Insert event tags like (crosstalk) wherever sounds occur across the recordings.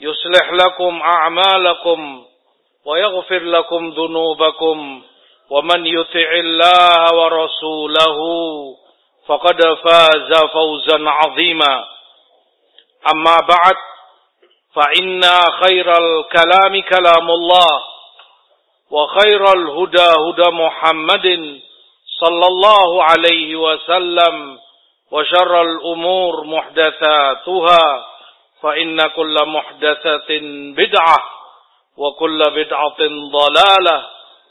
يصلح لكم أعمالكم ويغفر لكم ذنوبكم ومن يطع الله ورسوله فقد فاز فوزا عظيما. أما بعد فإن خير الكلام كلام الله وخير الهدى هدى محمد صلى الله عليه وسلم وشر الأمور محدثاتها. فإن كل محدثة بدعة وكل بدعة ضلالة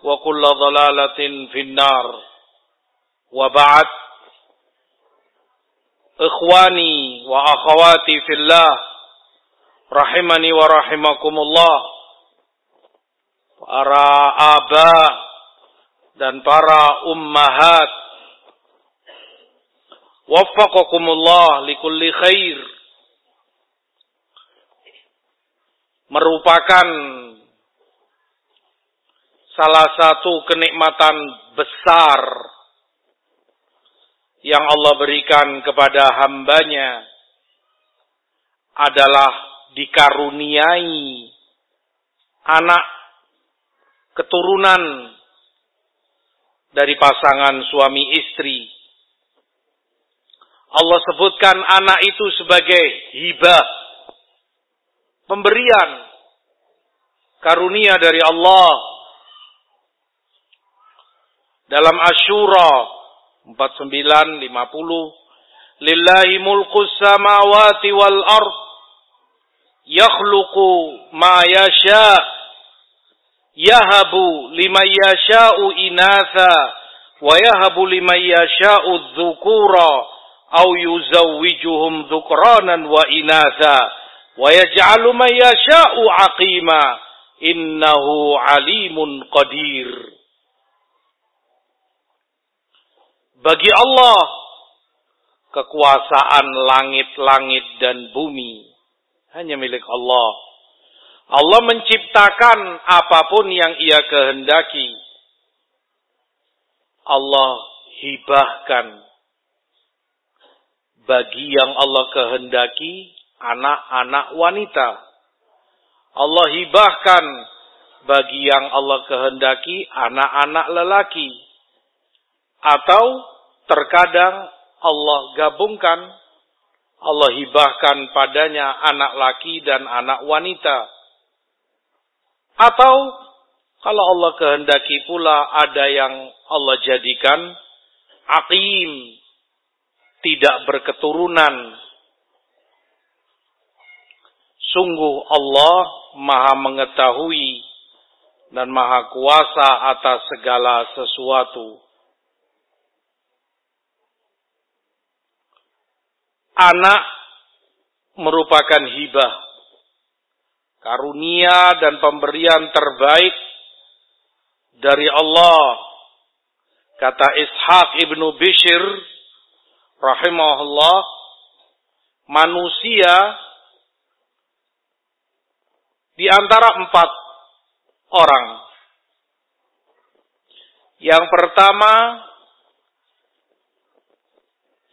وكل ضلالة في النار. وبعد إخواني وأخواتي في الله رحمني ورحمكم الله. para آباء dan para ummahat. waffaqakumullah likulli khair merupakan salah satu kenikmatan besar yang Allah berikan kepada hambanya adalah dikaruniai anak keturunan dari pasangan suami istri. Allah sebutkan anak itu sebagai hibah, pemberian karunia dari Allah. Dalam Asyura 49 50 Lillahi mulkus samawati wal ard yakhluqu ma yasha yahabu liman yasha'u inatha wa yahabu liman yasha'u dhukura aw yuzawwijuhum dhukranan wa inatha wa yaj'alu man yasha'u aqima innahu alimun bagi Allah kekuasaan langit-langit dan bumi hanya milik Allah. Allah menciptakan apa pun yang ia kehendaki. Allah hibahkan bagi yang Allah kehendaki anak-anak wanita. Allah hibahkan bagi yang Allah kehendaki anak-anak lelaki. Atau terkadang Allah gabungkan Allah hibahkan padanya anak laki dan anak wanita. Atau kalau Allah kehendaki pula ada yang Allah jadikan aqim, tidak berketurunan. Sungguh Allah maha mengetahui dan maha kuasa atas segala sesuatu. anak merupakan hibah, karunia dan pemberian terbaik dari Allah. Kata Ishaq ibnu Bishir rahimahullah, manusia di antara empat orang Yang pertama,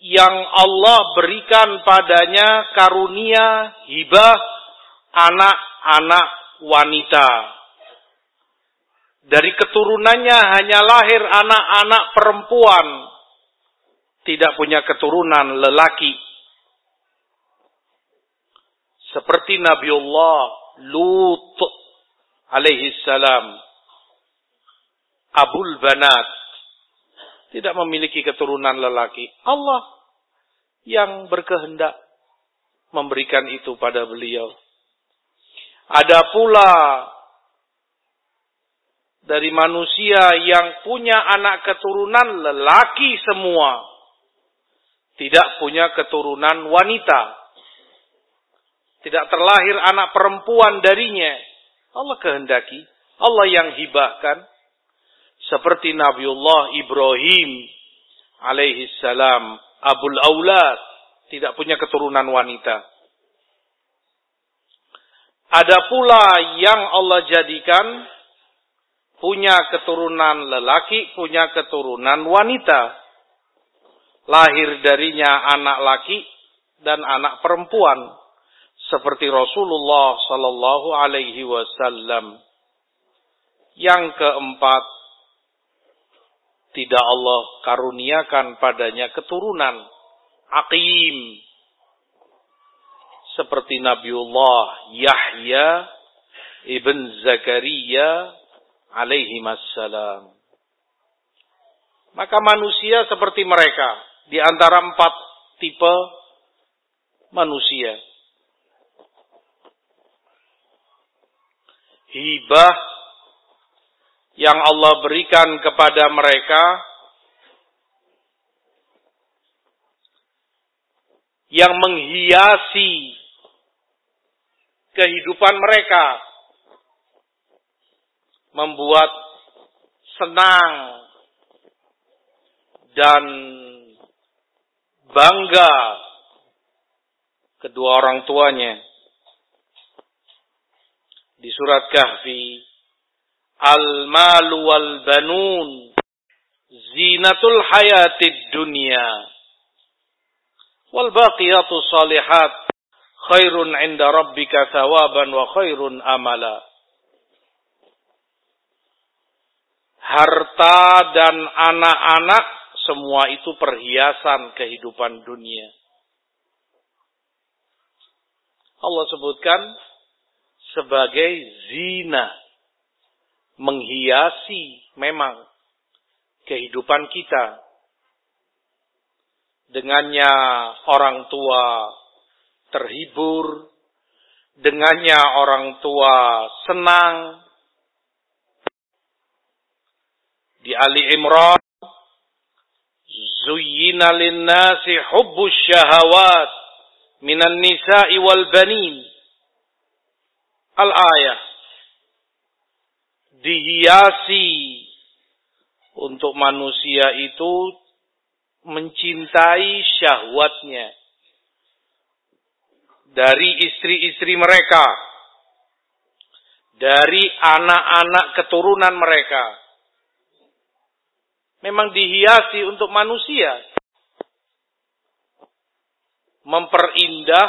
yang Allah berikan padanya karunia hibah anak-anak wanita. Dari keturunannya hanya lahir anak-anak perempuan. Tidak punya keturunan lelaki. Seperti Nabiullah Lut alaihi salam. Abul Banat. Tidak memiliki keturunan lelaki. Allah yang berkehendak memberikan itu pada beliau. Ada pula dari manusia yang punya anak keturunan lelaki semua. Tidak punya keturunan wanita. Tidak terlahir anak perempuan darinya. Allah kehendaki. Allah yang hibahkan. Seperti Nabiullah Ibrahim alaihi salam. Abul Aulad. Tidak punya keturunan wanita. Ada pula yang Allah jadikan punya keturunan lelaki, punya keturunan wanita. Lahir darinya anak laki dan anak perempuan seperti Rasulullah sallallahu alaihi wasallam. Yang keempat, tidak Allah karuniakan padanya keturunan aqim seperti Nabiullah Yahya ibn Zakaria alaihi wassalam. Maka manusia seperti mereka di antara empat tipe manusia. Hibah yang Allah berikan kepada mereka yang menghiasi kehidupan mereka membuat senang dan bangga kedua orang tuanya. Di surat Kahfi, Al-malu wal banun zinatul hayatid dunya wal baqiyatu salihat khairun inda rabbika thawaban wa khairun amala. harta dan anak-anak semua itu perhiasan kehidupan dunia. Allah sebutkan sebagai zina menghiasi memang kehidupan kita. Dengannya orang tua terhibur, dengannya orang tua senang, di Ali Imran Zuyyina lin-nasi hubbus syahawat minan nisa'i wal banin Al-ayah dihiasi untuk manusia itu mencintai syahwatnya dari istri-istri mereka, dari anak-anak keturunan mereka, memang dihiasi untuk manusia. Memperindah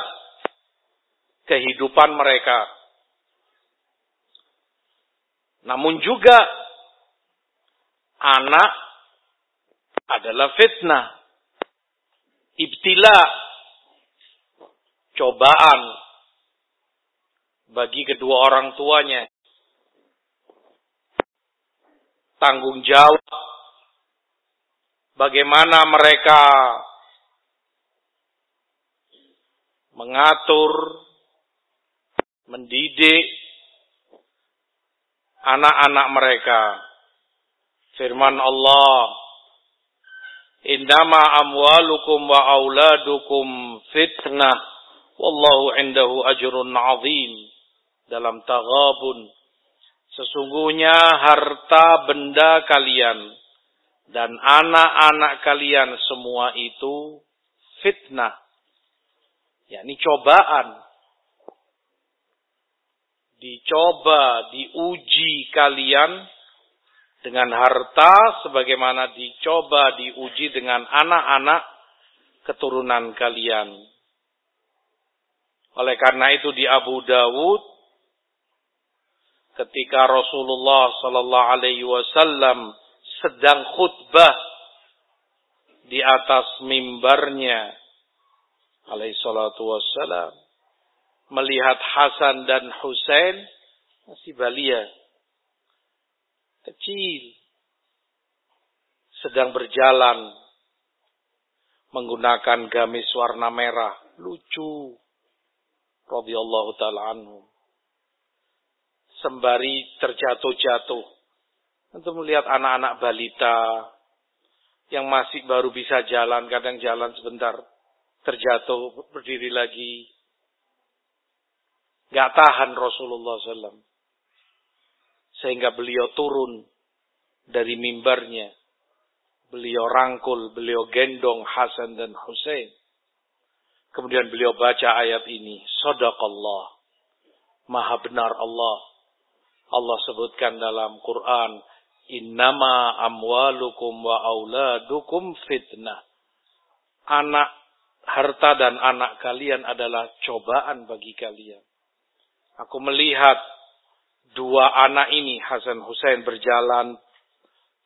kehidupan mereka. Namun juga anak adalah fitnah. Ibtila. Cobaan. Bagi kedua orang tuanya. Tanggung jawab bagaimana mereka mengatur, mendidik anak-anak mereka. Firman Allah, Indama amwalukum wa auladukum fitnah, wallahu indahu ajrun azim. Dalam taghabun, sesungguhnya harta benda kalian dan anak-anak kalian semua itu fitnah. yakni cobaan. Dicoba, diuji kalian dengan harta sebagaimana dicoba diuji dengan anak-anak keturunan kalian. Oleh karena itu di Abu Dawud ketika Rasulullah sallallahu alaihi wasallam sedang khutbah di atas mimbarnya alaihi salatu wassalam melihat Hasan dan Husain masih balia kecil sedang berjalan menggunakan gamis warna merah lucu radhiyallahu taala anhu. Sembari terjatuh-jatuh untuk melihat anak-anak balita yang masih baru bisa jalan kadang jalan sebentar terjatuh berdiri lagi nggak tahan Rasulullah SAW sehingga beliau turun dari mimbarnya. Beliau rangkul, beliau gendong Hasan dan Hussein. Kemudian beliau baca ayat ini. Sadaqallah. Maha benar Allah. Allah sebutkan dalam Quran. Innama amwalukum wa auladukum fitnah. Anak, harta dan anak kalian adalah cobaan bagi kalian. Aku melihat dua anak ini Hasan Hussein berjalan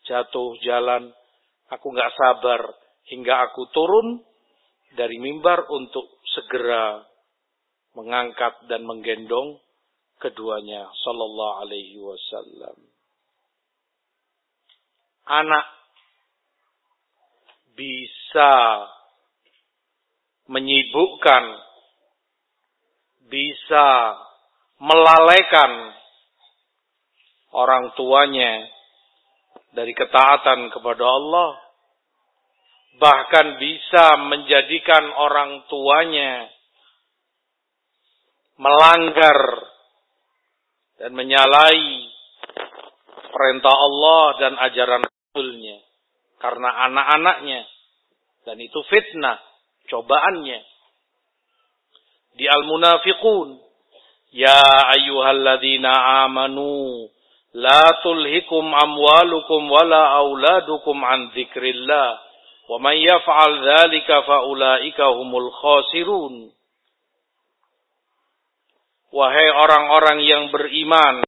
jatuh jalan. Aku nggak sabar hingga aku turun dari mimbar untuk segera mengangkat dan menggendong keduanya sallallahu alaihi wasallam. Anak bisa menyibukkan bisa melalaikan orang tuanya dari ketaatan kepada Allah, bahkan bisa menjadikan orang tuanya melanggar dan menyalahi perintah Allah dan ajaran Rasulnya karena anak-anaknya. Dan itu fitnah cobaannya. Di al-munafiqun ya ayyuhalladzina amanu La tulhikum amwalukum wala auladukum an dzikrillah. Wa man yaf'al dzalika faulaika humul khasirun. Wahai orang-orang yang beriman,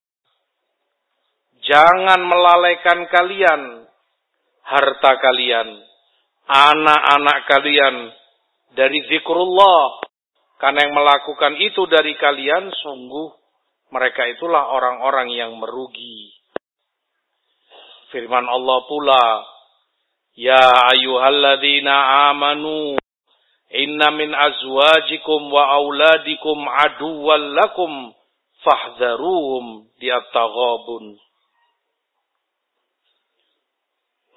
jangan melalaikan kalian harta kalian, anak-anak kalian dari zikrullah. Karena yang melakukan itu dari kalian sungguh mereka itulah orang-orang yang merugi. Firman Allah pula, Ya ayuhalladzina amanu, inna min azwajikum wa auladikum aduwwan lakum fahdharuhum diattaghabun.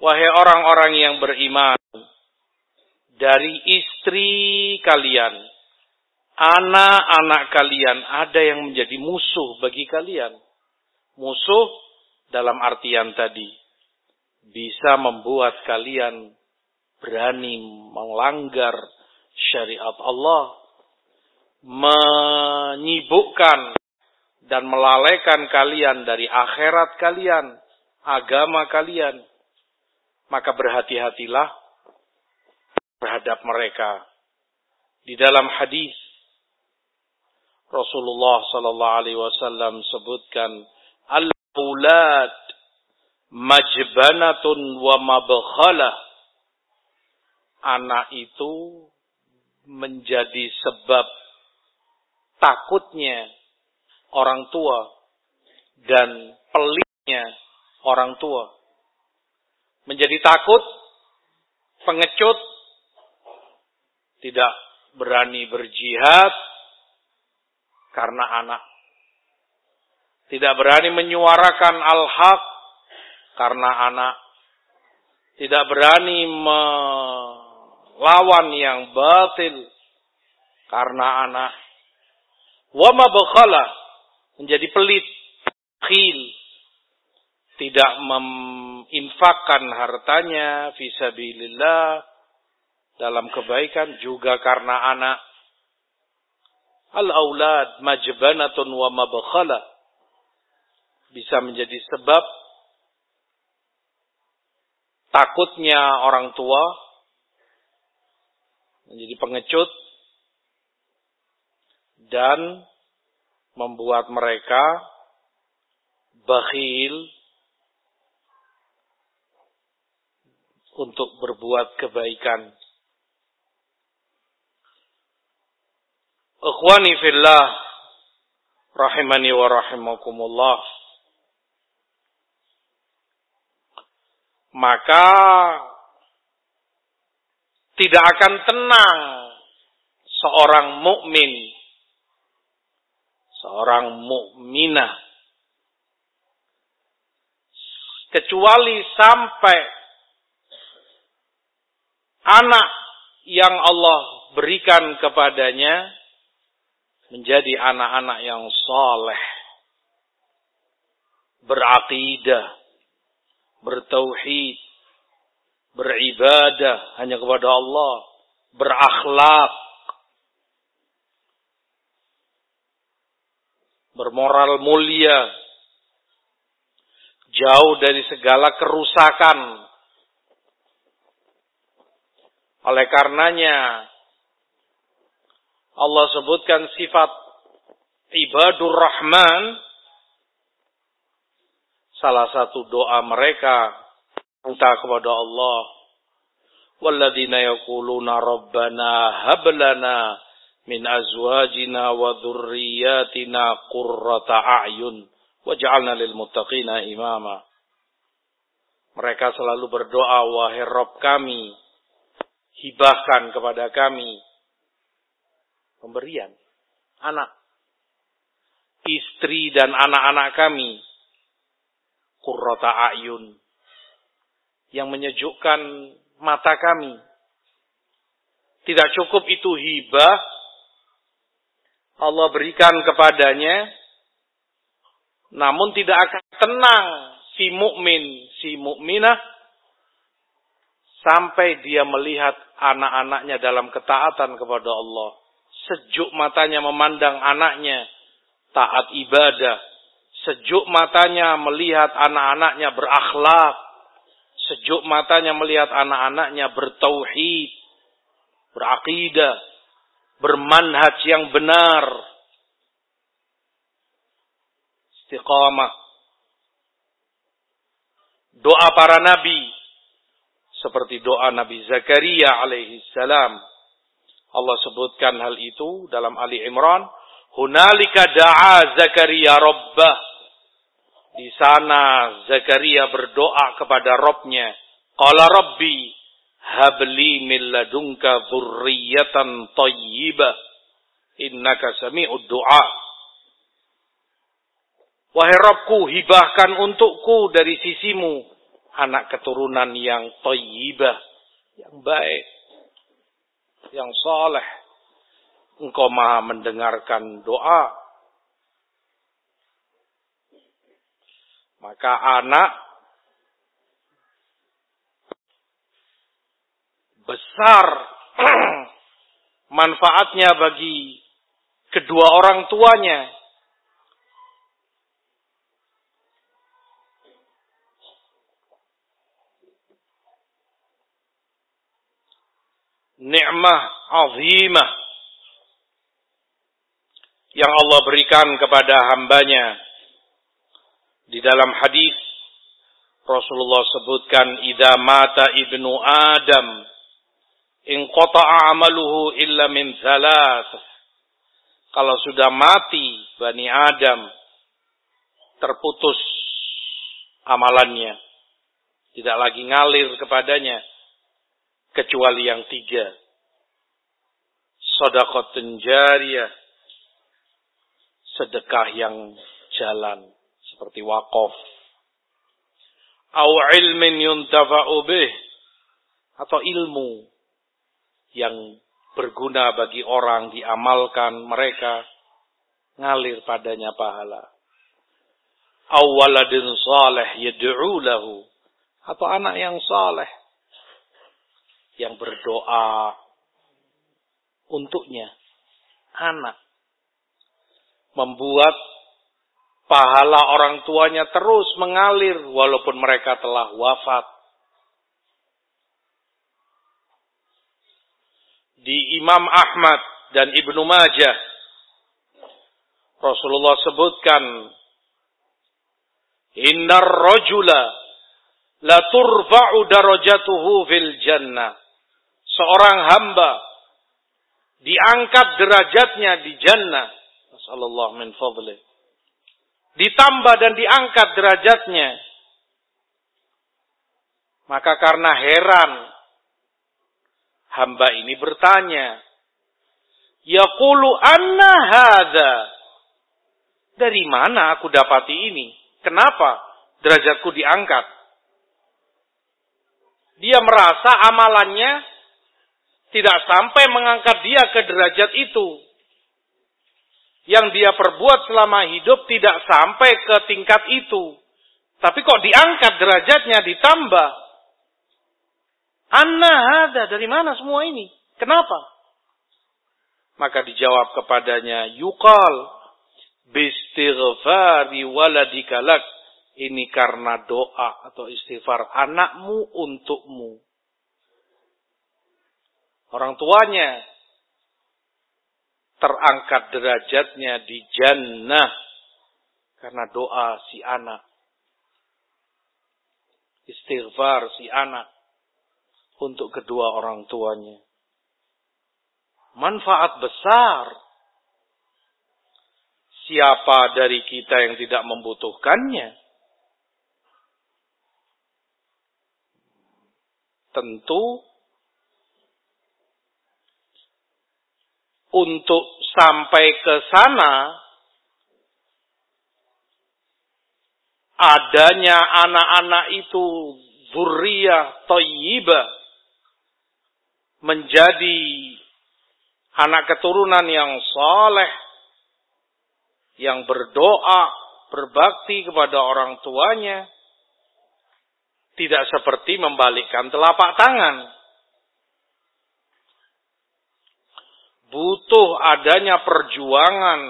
Wahai orang-orang yang beriman, dari istri kalian, anak-anak kalian ada yang menjadi musuh bagi kalian. Musuh dalam artian tadi bisa membuat kalian berani melanggar syariat Allah, menyibukkan dan melalaikan kalian dari akhirat kalian, agama kalian. Maka berhati-hatilah terhadap mereka. Di dalam hadis Rasulullah sallallahu alaihi wasallam sebutkan al-aulad majbanatun wa mabkhala. Anak itu menjadi sebab takutnya orang tua dan pelitnya orang tua. Menjadi takut pengecut tidak berani berjihad karena anak. Tidak berani menyuarakan al-haq karena anak. Tidak berani melawan yang batil karena anak. Wama bekhala menjadi pelit, khil, tidak menginfakkan hartanya visabilillah dalam kebaikan juga karena anak Al-aulad majbanatun wa mabkhala bisa menjadi sebab takutnya orang tua menjadi pengecut dan membuat mereka bakhil untuk berbuat kebaikan. Ikhwani fillah rahimani wa rahimakumullah. Maka tidak akan tenang seorang mukmin, seorang mukminah kecuali sampai anak yang Allah berikan kepadanya menjadi anak-anak yang saleh, berakidah, bertauhid, beribadah hanya kepada Allah, berakhlak, bermoral mulia, jauh dari segala kerusakan. Oleh karenanya, Allah sebutkan sifat ibadur rahman. Salah satu doa mereka minta kepada Allah. Walladzina yaquluna rabbana hab lana min azwajina wa dhurriyyatina qurrata a'yun waj'alna lil muttaqina imama. Mereka selalu berdoa wahai Rabb kami hibahkan kepada kami pemberian. Anak. Istri dan anak-anak kami. Kurrota ayun. Yang menyejukkan mata kami. Tidak cukup itu hibah. Allah berikan kepadanya. Namun tidak akan tenang si mukmin si mukminah sampai dia melihat anak-anaknya dalam ketaatan kepada Allah sejuk matanya memandang anaknya. Taat ibadah, sejuk matanya melihat anak-anaknya berakhlak, sejuk matanya melihat anak-anaknya bertauhid, berakidah, bermanhaj yang benar, istiqamah. Doa para nabi. Seperti doa Nabi Zakaria alaihi salam Allah sebutkan hal itu dalam Ali Imran. Hunalika da'a Zakaria Rabbah. Di sana Zakaria berdoa kepada Robnya. Qala Rabbi habli min ladunka dhurriyatan tayyibah. Innaka sami'ud du'a. Wahai Rabbku, hibahkan untukku dari sisimu anak keturunan yang tayyibah, yang baik yang saleh. Engkau maha mendengarkan doa. Maka anak besar (clears throat) manfaatnya bagi kedua orang tuanya nikmah azimah yang Allah berikan kepada hambanya. Di dalam hadis Rasulullah sebutkan idza mata ibnu Adam in qata'a amaluhu illa min thalath. Kalau sudah mati Bani Adam terputus amalannya. Tidak lagi ngalir kepadanya kecuali yang tiga. Sodakotun jariyah. Sedekah yang jalan. Seperti wakaf. Au ilmin yuntafa'u. Atau ilmu yang berguna bagi orang diamalkan mereka ngalir padanya pahala. Awaladin saleh yad'u lahu atau anak yang saleh yang berdoa untuknya, anak. Membuat pahala orang tuanya terus mengalir walaupun mereka telah wafat. Di Imam Ahmad dan Ibnu Majah, Rasulullah sebutkan, Innar rajula la turfa'u darajatuhu fil jannah Seorang hamba diangkat derajatnya di jannah. Masallallahu min fadli. Ditambah dan diangkat derajatnya. Maka karena heran hamba ini bertanya, Yaqulu anna hadha. Dari mana aku dapati ini? Kenapa derajatku diangkat? Dia merasa amalannya tidak sampai mengangkat dia ke derajat itu. Yang dia perbuat selama hidup tidak sampai ke tingkat itu. Tapi kok diangkat derajatnya ditambah. Anna ada dari mana semua ini? Kenapa? Maka dijawab kepadanya, Yukal bistighfari waladika lak. Ini karena doa atau istighfar anakmu untukmu. Orang tuanya terangkat derajatnya di jannah karena doa si anak. Istighfar si anak untuk kedua orang tuanya manfaat besar. Siapa dari kita yang tidak membutuhkannya? Tentu untuk sampai ke sana adanya anak-anak itu zuriyah thayyibah menjadi anak keturunan yang saleh, yang berdoa, berbakti kepada orang tuanya, tidak seperti membalikkan telapak tangan. Butuh adanya perjuangan,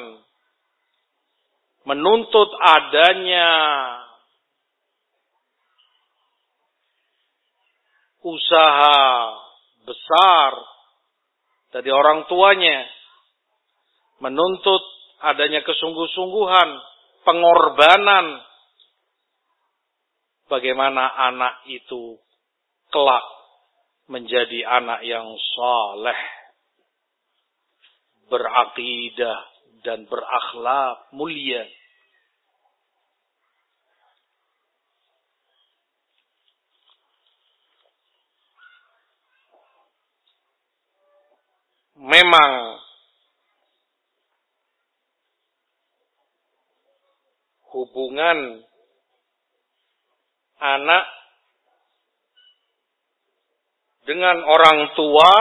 menuntut adanya usaha besar dari orang tuanya. Menuntut adanya kesungguh-sungguhan, pengorbanan. Bagaimana anak itu kelak menjadi anak yang saleh, berakidah dan berakhlak mulia. memang hubungan anak dengan orang tua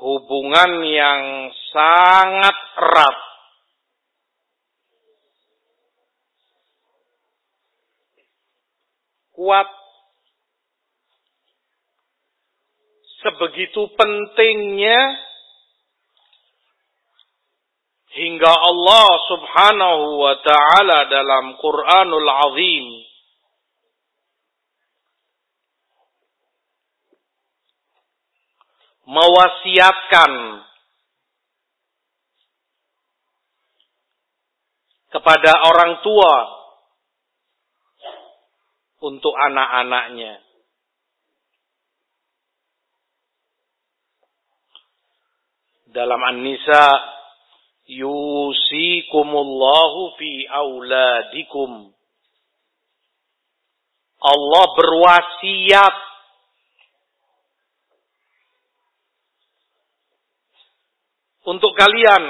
hubungan yang sangat erat. Kuat sebegitu pentingnya hingga Allah Subhanahu wa taala dalam Quranul Azim mewasiatkan kepada orang tua untuk anak-anaknya. dalam An-Nisa yusikumullahu fi auladikum Allah berwasiat untuk kalian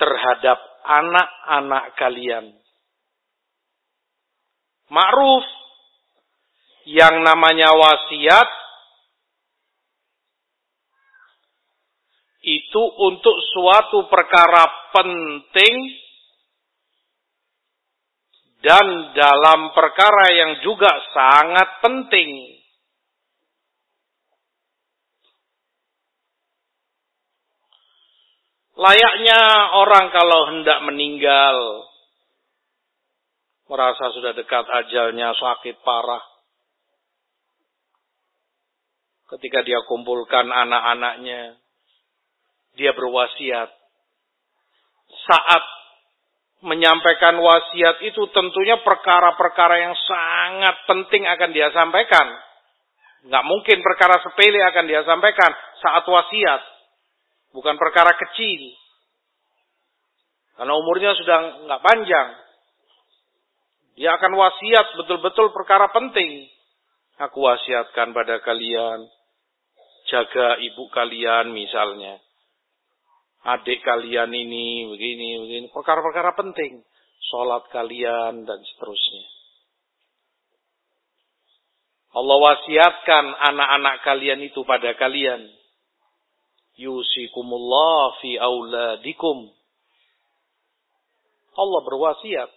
terhadap anak-anak kalian. Ma'ruf yang namanya wasiat itu untuk suatu perkara penting dan dalam perkara yang juga sangat penting. Layaknya orang kalau hendak meninggal, merasa sudah dekat ajalnya, sakit parah. ketika dia kumpulkan anak-anaknya, dia berwasiat. Saat menyampaikan wasiat itu tentunya perkara-perkara yang sangat penting akan dia sampaikan. Nggak mungkin perkara sepele akan dia sampaikan saat wasiat. Bukan perkara kecil. Karena umurnya sudah nggak panjang. Dia akan wasiat betul-betul perkara penting. Aku wasiatkan pada kalian. Jaga ibu kalian misalnya adik kalian ini, begini, begini. Perkara-perkara penting. Sholat kalian dan seterusnya. Allah wasiatkan anak-anak kalian itu pada kalian. Yusikumullah fi auladikum. Allah berwasiat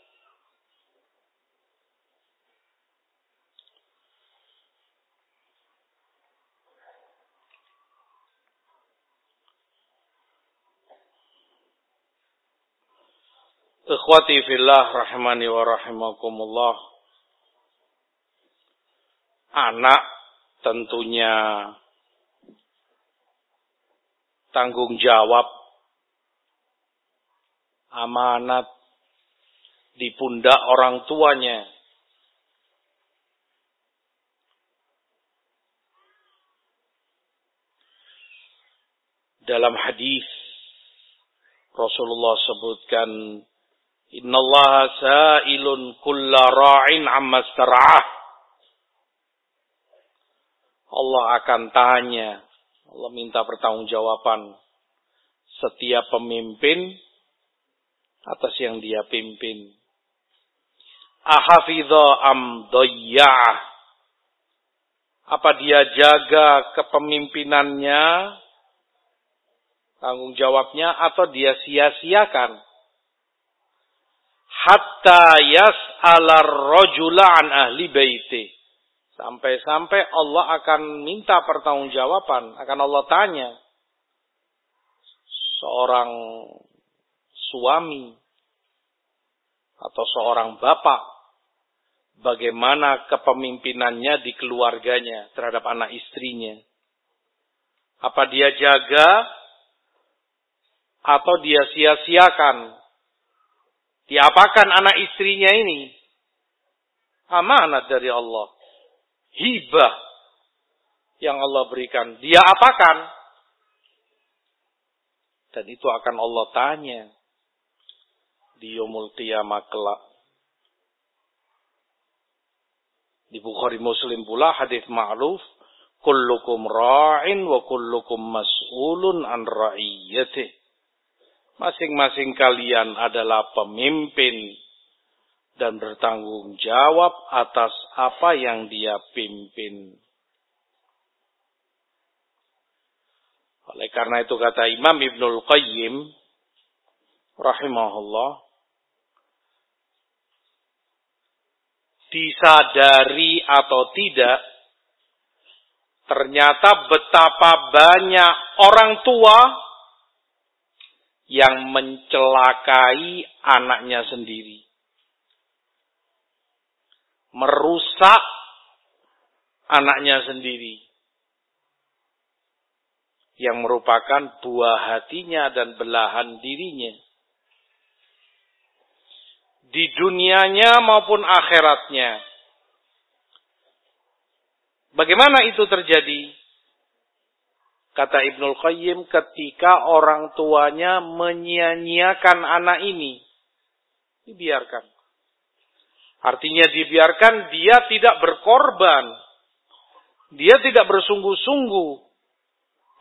Ikhwati fillah rahimani wa rahimakumullah. Anak tentunya tanggung jawab amanat di pundak orang tuanya. Dalam hadis Rasulullah sebutkan Innallaha sa'ilun kulla ra'in amma. Allah akan tanya. Allah minta pertanggungjawaban setiap pemimpin atas yang dia pimpin. Ahafidha am doyya'ah. Apa dia jaga kepemimpinannya, tanggung jawabnya, atau dia sia-siakan? hatta yas'ala rajula an ahli baiti. Sampai-sampai Allah akan minta pertanggungjawaban, akan Allah tanya seorang suami atau seorang bapak bagaimana kepemimpinannya di keluarganya terhadap anak istrinya. Apa dia jaga atau dia sia-siakan Diapakan anak istrinya ini? Amanat dari Allah. Hibah yang Allah berikan. Dia apakan? Dan itu akan Allah tanya di Yomul Qiyamah kelak. Di Bukhari Muslim pula hadis ma'ruf kullukum ra'in wa kullukum mas'ulun an ra'iyyatih Masing-masing kalian adalah pemimpin dan bertanggung jawab atas apa yang dia pimpin. Oleh karena itu kata Imam Ibnul Qayyim rahimahullah disadari atau tidak ternyata betapa banyak orang tua yang mencelakai anaknya sendiri. Merusak anaknya sendiri. Yang merupakan buah hatinya dan belahan dirinya. Di dunianya maupun akhiratnya. Bagaimana itu terjadi? Kata Ibnul Qayyim ketika orang tuanya menyia-nyiakan anak ini. Dibiarkan. Artinya dibiarkan dia tidak berkorban. Dia tidak bersungguh-sungguh.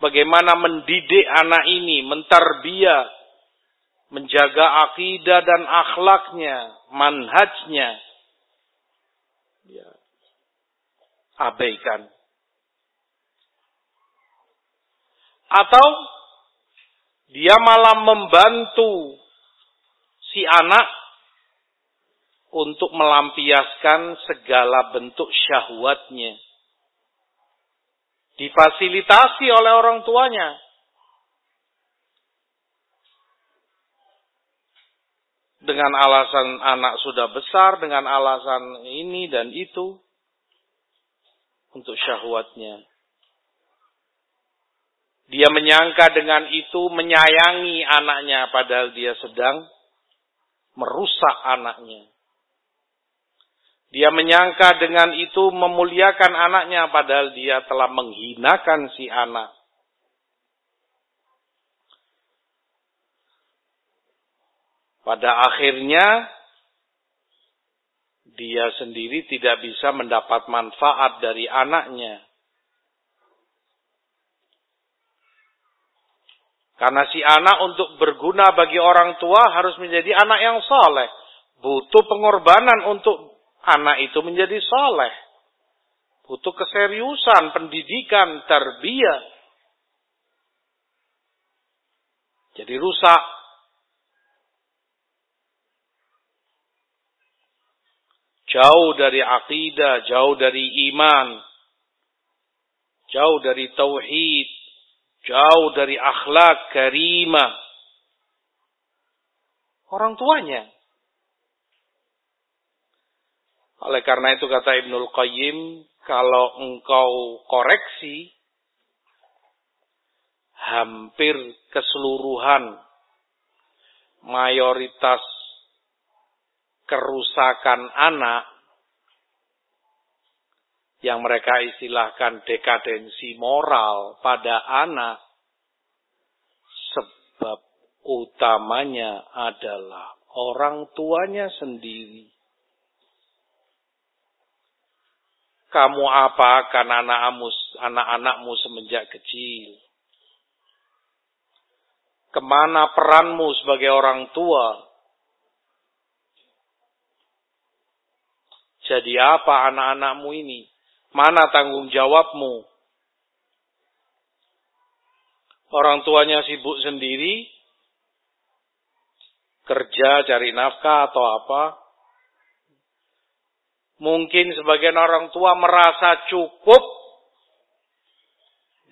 Bagaimana mendidik anak ini, mentarbiah, menjaga akidah dan akhlaknya, manhajnya. Dia abaikan. Atau dia malah membantu si anak untuk melampiaskan segala bentuk syahwatnya. Difasilitasi oleh orang tuanya. Dengan alasan anak sudah besar, dengan alasan ini dan itu. Untuk syahwatnya. Dia menyangka dengan itu menyayangi anaknya padahal dia sedang merusak anaknya. Dia menyangka dengan itu memuliakan anaknya padahal dia telah menghinakan si anak. Pada akhirnya dia sendiri tidak bisa mendapat manfaat dari anaknya. Karena si anak untuk berguna bagi orang tua harus menjadi anak yang soleh. Butuh pengorbanan untuk anak itu menjadi soleh. Butuh keseriusan, pendidikan, terbiak. Jadi rusak jauh dari akidah, jauh dari iman, jauh dari tauhid, jauh dari akhlak karimah. Orang tuanya. Oleh karena itu kata Ibnul Qayyim, kalau engkau koreksi, hampir keseluruhan mayoritas kerusakan anak yang mereka istilahkan dekadensi moral pada anak sebab utamanya adalah orang tuanya sendiri. Kamu apa akan anak-anakmu anak-anakmu semenjak kecil? Ke mana peranmu sebagai orang tua? Jadi apa anak-anakmu ini? Mana tanggung jawabmu? Orang tuanya sibuk sendiri, kerja cari nafkah atau apa. Mungkin sebagian orang tua merasa cukup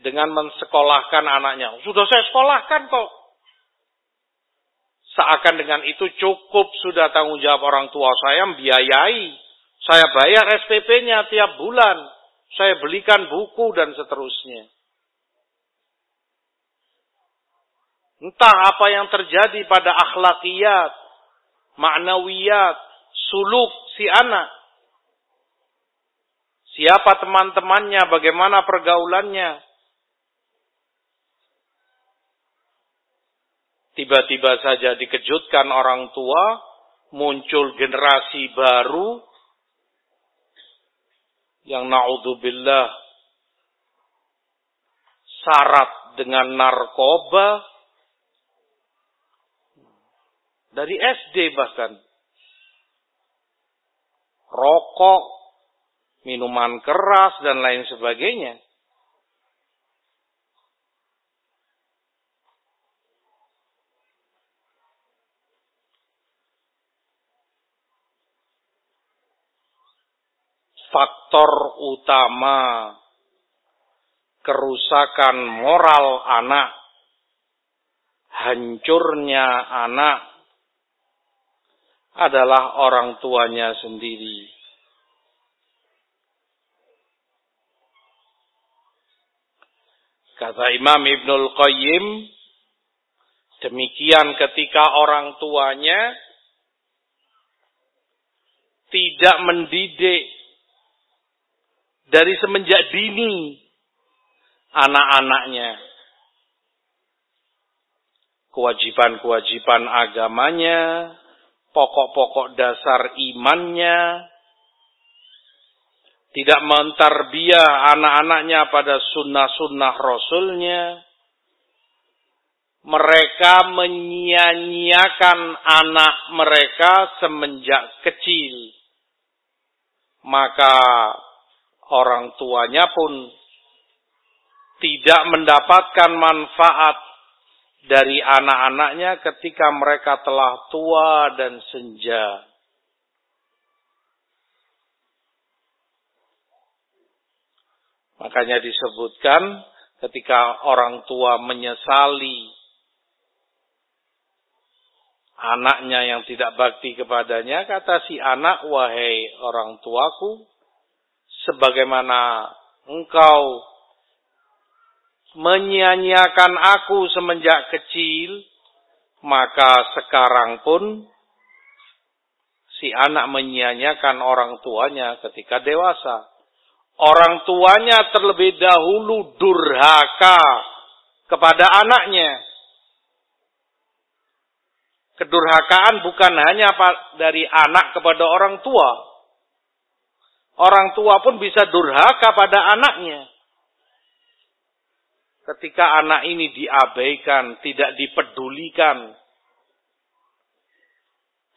dengan mensekolahkan anaknya. Sudah saya sekolahkan kok. Seakan dengan itu cukup sudah tanggung jawab orang tua saya membiayai saya bayar SPP-nya tiap bulan. Saya belikan buku dan seterusnya. Entah apa yang terjadi pada akhlakiyat, maknawiyat, suluk si anak. Siapa teman-temannya, bagaimana pergaulannya. Tiba-tiba saja dikejutkan orang tua, muncul generasi baru yang naudzubillah syarat dengan narkoba. Dari SD bahkan. Rokok, minuman keras dan lain sebagainya. faktor utama kerusakan moral anak, hancurnya anak adalah orang tuanya sendiri. Kata Imam Ibnul Qayyim, demikian ketika orang tuanya tidak mendidik dari semenjak dini anak-anaknya. Kewajiban-kewajiban agamanya, pokok-pokok dasar imannya, tidak mentarbiah anak-anaknya pada sunnah-sunnah rasulnya, mereka menyia-nyiakan anak mereka semenjak kecil. Maka orang tuanya pun tidak mendapatkan manfaat dari anak-anaknya ketika mereka telah tua dan senja. Makanya disebutkan ketika orang tua menyesali anaknya yang tidak bakti kepadanya, kata si anak, wahai orang tuaku, sebagaimana engkau menyia-nyiakan aku semenjak kecil, maka sekarang pun si anak menyia-nyiakan orang tuanya ketika dewasa. Orang tuanya terlebih dahulu durhaka kepada anaknya. Kedurhakaan bukan hanya dari anak kepada orang tua. Orang tua pun bisa durhaka pada anaknya. Ketika anak ini diabaikan, tidak dipedulikan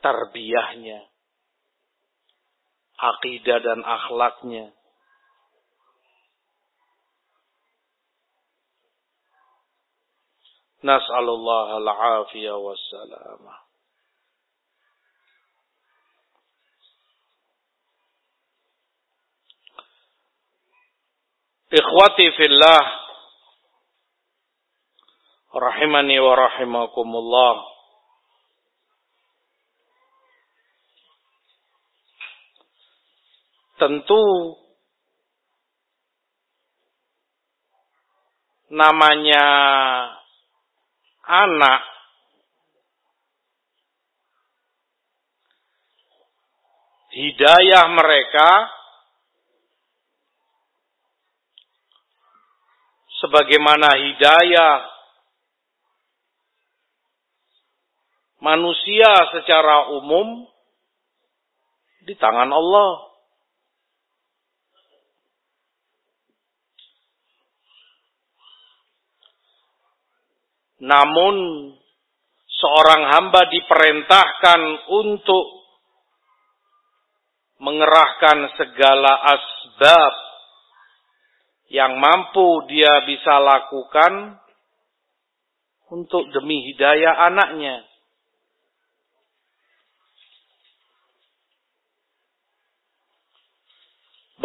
tarbiyahnya, akidah dan akhlaknya. Nas'alullah al-afiyah wassalamah. Ikhwati fillah rahimani wa rahimakumullah. Tentu namanya anak hidayah mereka sebagaimana hidayah manusia secara umum di tangan Allah. Namun seorang hamba diperintahkan untuk mengerahkan segala asbab yang mampu dia bisa lakukan untuk demi hidayah anaknya.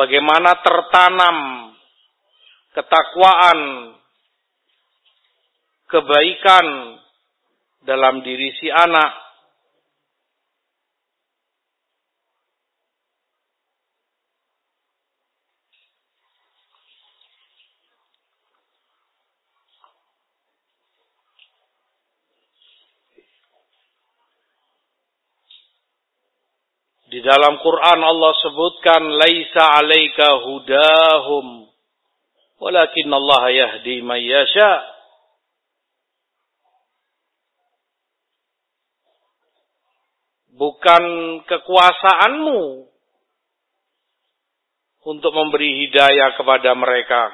bagaimana tertanam ketakwaan, kebaikan dalam diri si anak. Di dalam Quran Allah sebutkan laisa 'alaika hudahum walakin Allah yahdi man yasha. Bukan kekuasaanmu untuk memberi hidayah kepada mereka.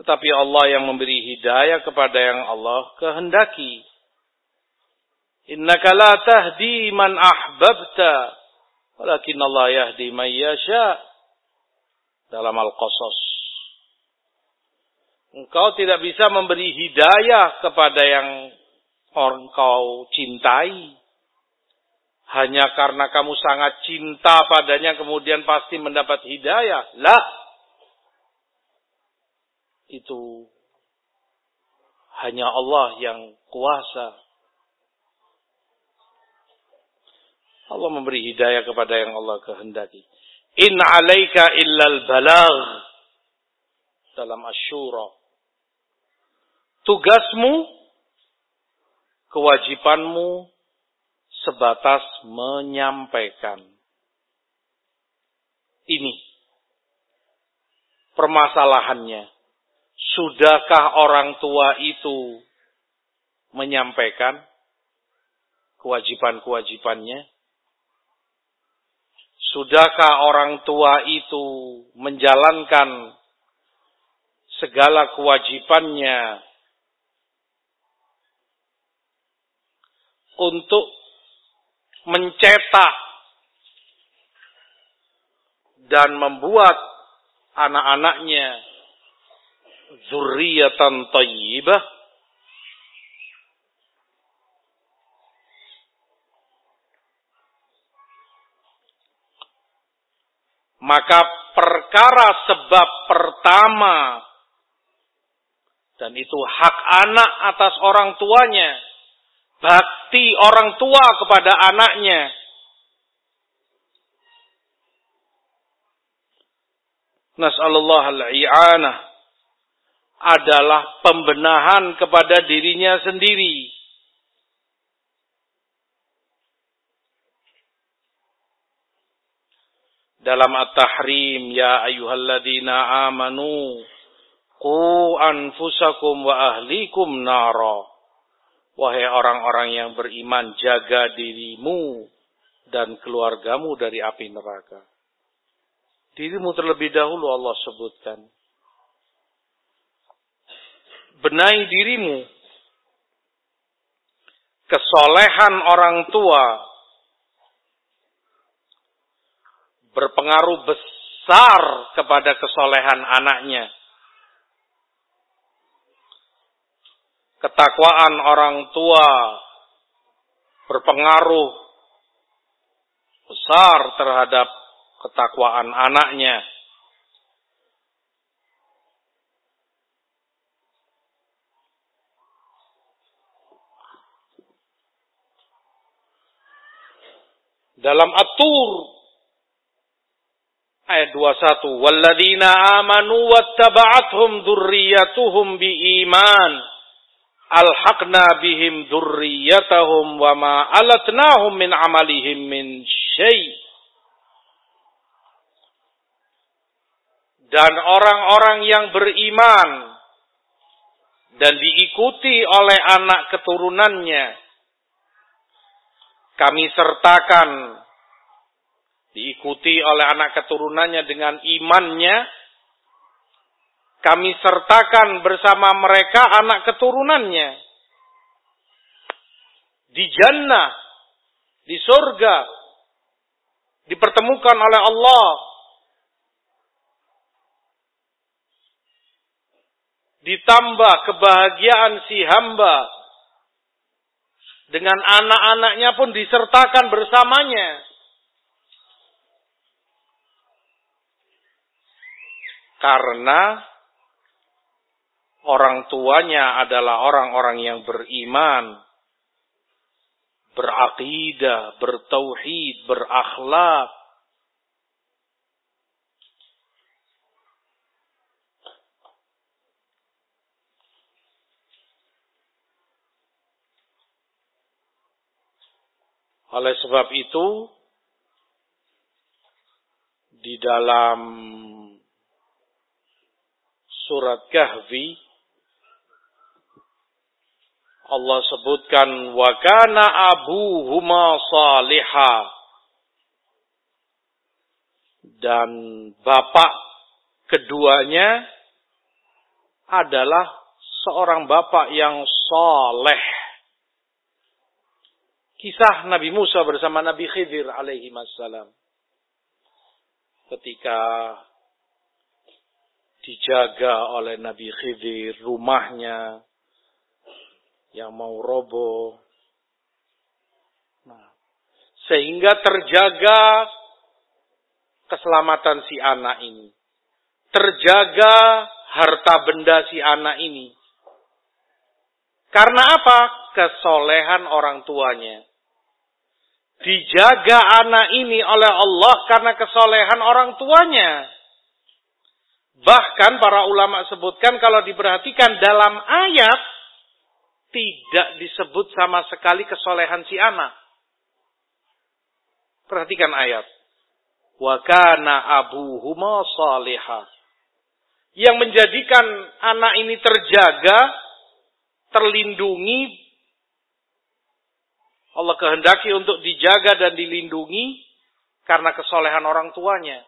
Tetapi Allah yang memberi hidayah kepada yang Allah kehendaki. Innaka la tahdi man ahbabta. Walakin Allah yahdi man yasha. Dalam Al-Qasas. Engkau tidak bisa memberi hidayah kepada yang engkau cintai. Hanya karena kamu sangat cinta padanya kemudian pasti mendapat hidayah. Lah. Itu hanya Allah yang kuasa Allah memberi hidayah kepada yang Allah kehendaki. In alaika illal balagh. Dalam asyura. Tugasmu, kewajibanmu sebatas menyampaikan. Ini permasalahannya. Sudahkah orang tua itu menyampaikan kewajiban-kewajibannya? Sudahkah orang tua itu menjalankan segala kewajibannya untuk mencetak dan membuat anak-anaknya zurriyatan tayyibah Maka perkara sebab pertama dan itu hak anak atas orang tuanya, bakti orang tua kepada anaknya. Nas'alullah al-i'anah adalah pembenahan kepada dirinya sendiri. Dalam At-Tahrim, Ya ayuhalladzina amanu, Qu anfusakum wa ahlikum nara. Wahai orang-orang yang beriman, jaga dirimu dan keluargamu dari api neraka. Dirimu terlebih dahulu Allah sebutkan benahi dirimu. Kesolehan orang tua berpengaruh besar kepada kesolehan anaknya. Ketakwaan orang tua berpengaruh besar terhadap ketakwaan anaknya. Dalam At-Tur ayat 21, "Walladzina amanu wattaba'athum dzurriyyatuhum biiman alhaqna bihim dzurriyyatahum wa ma alatnahum min amalihim min syai'." Dan orang-orang yang beriman dan diikuti oleh anak keturunannya kami sertakan diikuti oleh anak keturunannya dengan imannya kami sertakan bersama mereka anak keturunannya. Di jannah di surga dipertemukan oleh Allah. Ditambah kebahagiaan si hamba. Dengan anak-anaknya pun disertakan bersamanya. Karena orang tuanya adalah orang-orang yang beriman, berakidah, bertauhid, berakhlak, Oleh sebab itu, di dalam surat Kahfi, Allah sebutkan wa kana abuhuma saliha dan bapak keduanya adalah seorang bapak yang soleh Kisah Nabi Musa bersama Nabi Khidir alaihi wassalam. Ketika dijaga oleh Nabi Khidir rumahnya yang mau roboh. Nah, sehingga terjaga keselamatan si anak ini. Terjaga harta benda si anak ini. Karena apa? Kesolehan orang tuanya. Dijaga anak ini oleh Allah karena kesolehan orang tuanya. Bahkan para ulama sebutkan kalau diperhatikan dalam ayat tidak disebut sama sekali kesolehan si anak. Perhatikan ayat. Wa kana abuhuma. Yang menjadikan anak ini terjaga, terlindungi Allah kehendaki untuk dijaga dan dilindungi karena kesolehan orang tuanya.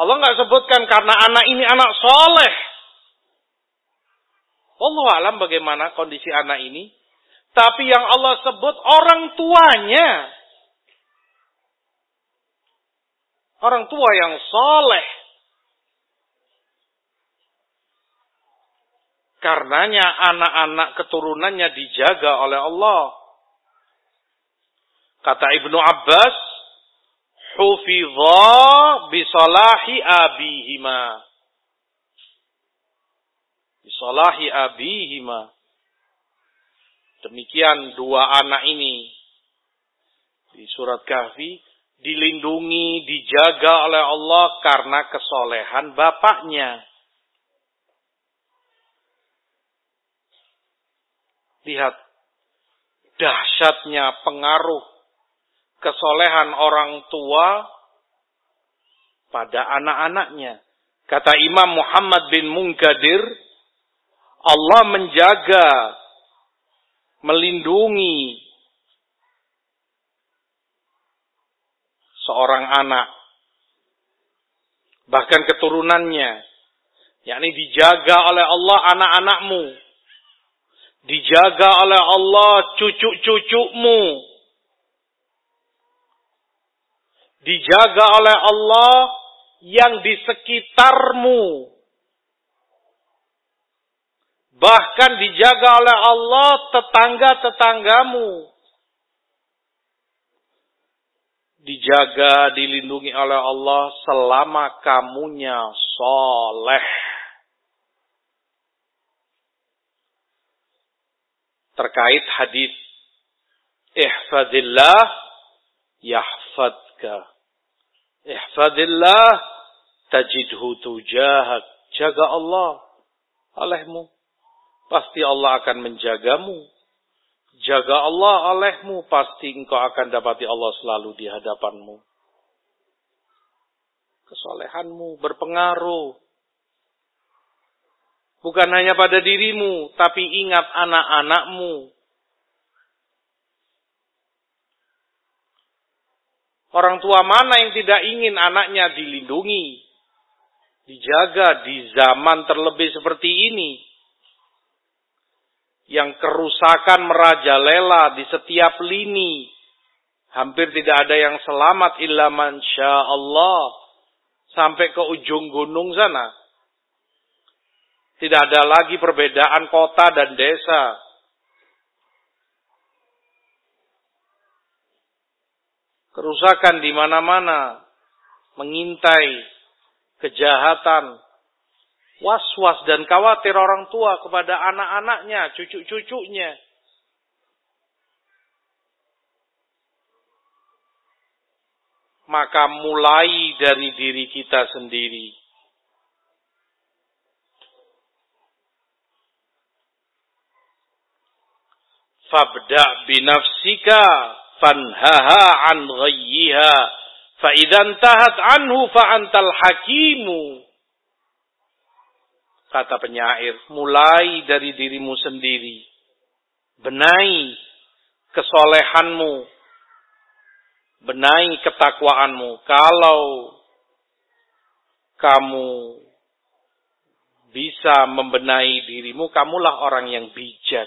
Allah nggak sebutkan karena anak ini anak soleh. Allah alam bagaimana kondisi anak ini. Tapi yang Allah sebut orang tuanya. Orang tua yang soleh. Karenanya anak-anak keturunannya dijaga oleh Allah. Kata Ibnu Abbas, hufidha bisalahi abihima. Bisalahi abihima. Demikian dua anak ini di surat Kahfi dilindungi, dijaga oleh Allah karena kesolehan bapaknya. Lihat dahsyatnya pengaruh kesolehan orang tua pada anak-anaknya. Kata Imam Muhammad bin Munkadir, Allah menjaga, melindungi seorang anak, bahkan keturunannya, yakni dijaga oleh Allah anak-anakmu, dijaga oleh Allah cucu-cucumu, dijaga oleh Allah yang di sekitarmu. Bahkan dijaga oleh Allah tetangga-tetanggamu. Dijaga, dilindungi oleh Allah selama kamunya soleh. Terkait hadis Ihfadillah yahfadka. Ihfadillah tajidhu tujahak. Jaga Allah olehmu pasti Allah akan menjagamu. Jaga Allah olehmu, pasti engkau akan dapati Allah selalu di hadapanmu. Kesolehanmu berpengaruh. Bukan hanya pada dirimu, tapi ingat anak-anakmu. Orang tua mana yang tidak ingin anaknya dilindungi, dijaga di zaman terlebih seperti ini? Yang kerusakan merajalela di setiap lini. Hampir tidak ada yang selamat illa mansya Allah. Sampai ke ujung gunung sana. Tidak ada lagi perbedaan kota dan desa. Kerusakan di mana-mana. Mengintai kejahatan, was-was dan khawatir orang tua kepada anak-anaknya, cucu-cucunya. Maka mulai dari diri kita sendiri. Fabda binafsika fanhaha an ghayyiha fa anhu fa antal hakimu kata penyair, mulai dari dirimu sendiri. Benahi kesolehanmu. Benahi ketakwaanmu. Kalau kamu bisa membenahi dirimu, kamulah orang yang bijak.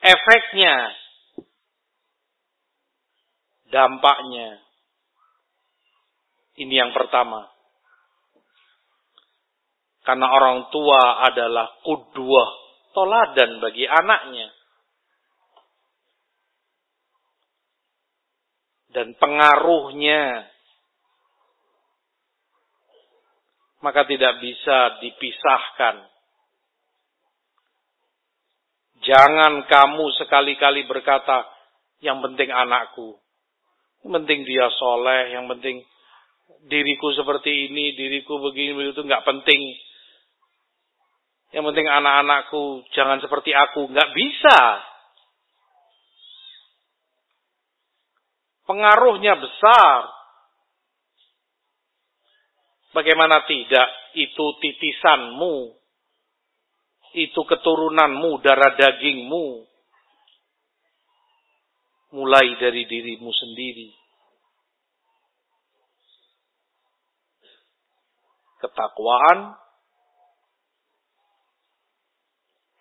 Efeknya, dampaknya, ini yang pertama karena orang tua adalah kudwah, toladan bagi anaknya. Dan pengaruhnya maka tidak bisa dipisahkan. Jangan kamu sekali-kali berkata, yang penting anakku. Yang penting dia soleh, yang penting diriku seperti ini, diriku begini, begitu, nggak penting. Yang penting anak-anakku jangan seperti aku. Nggak bisa. Pengaruhnya besar. Bagaimana tidak? Itu titisanmu. Itu keturunanmu, darah dagingmu. Mulai dari dirimu sendiri. Ketakwaan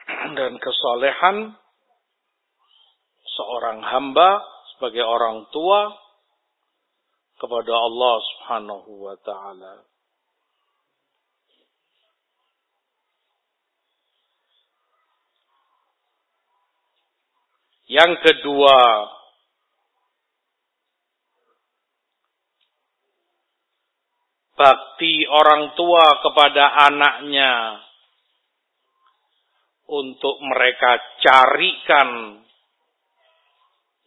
(clears throat) dan kesolehan seorang hamba sebagai orang tua kepada Allah Subhanahu wa taala. Yang kedua, bakti orang tua kepada anaknya untuk mereka carikan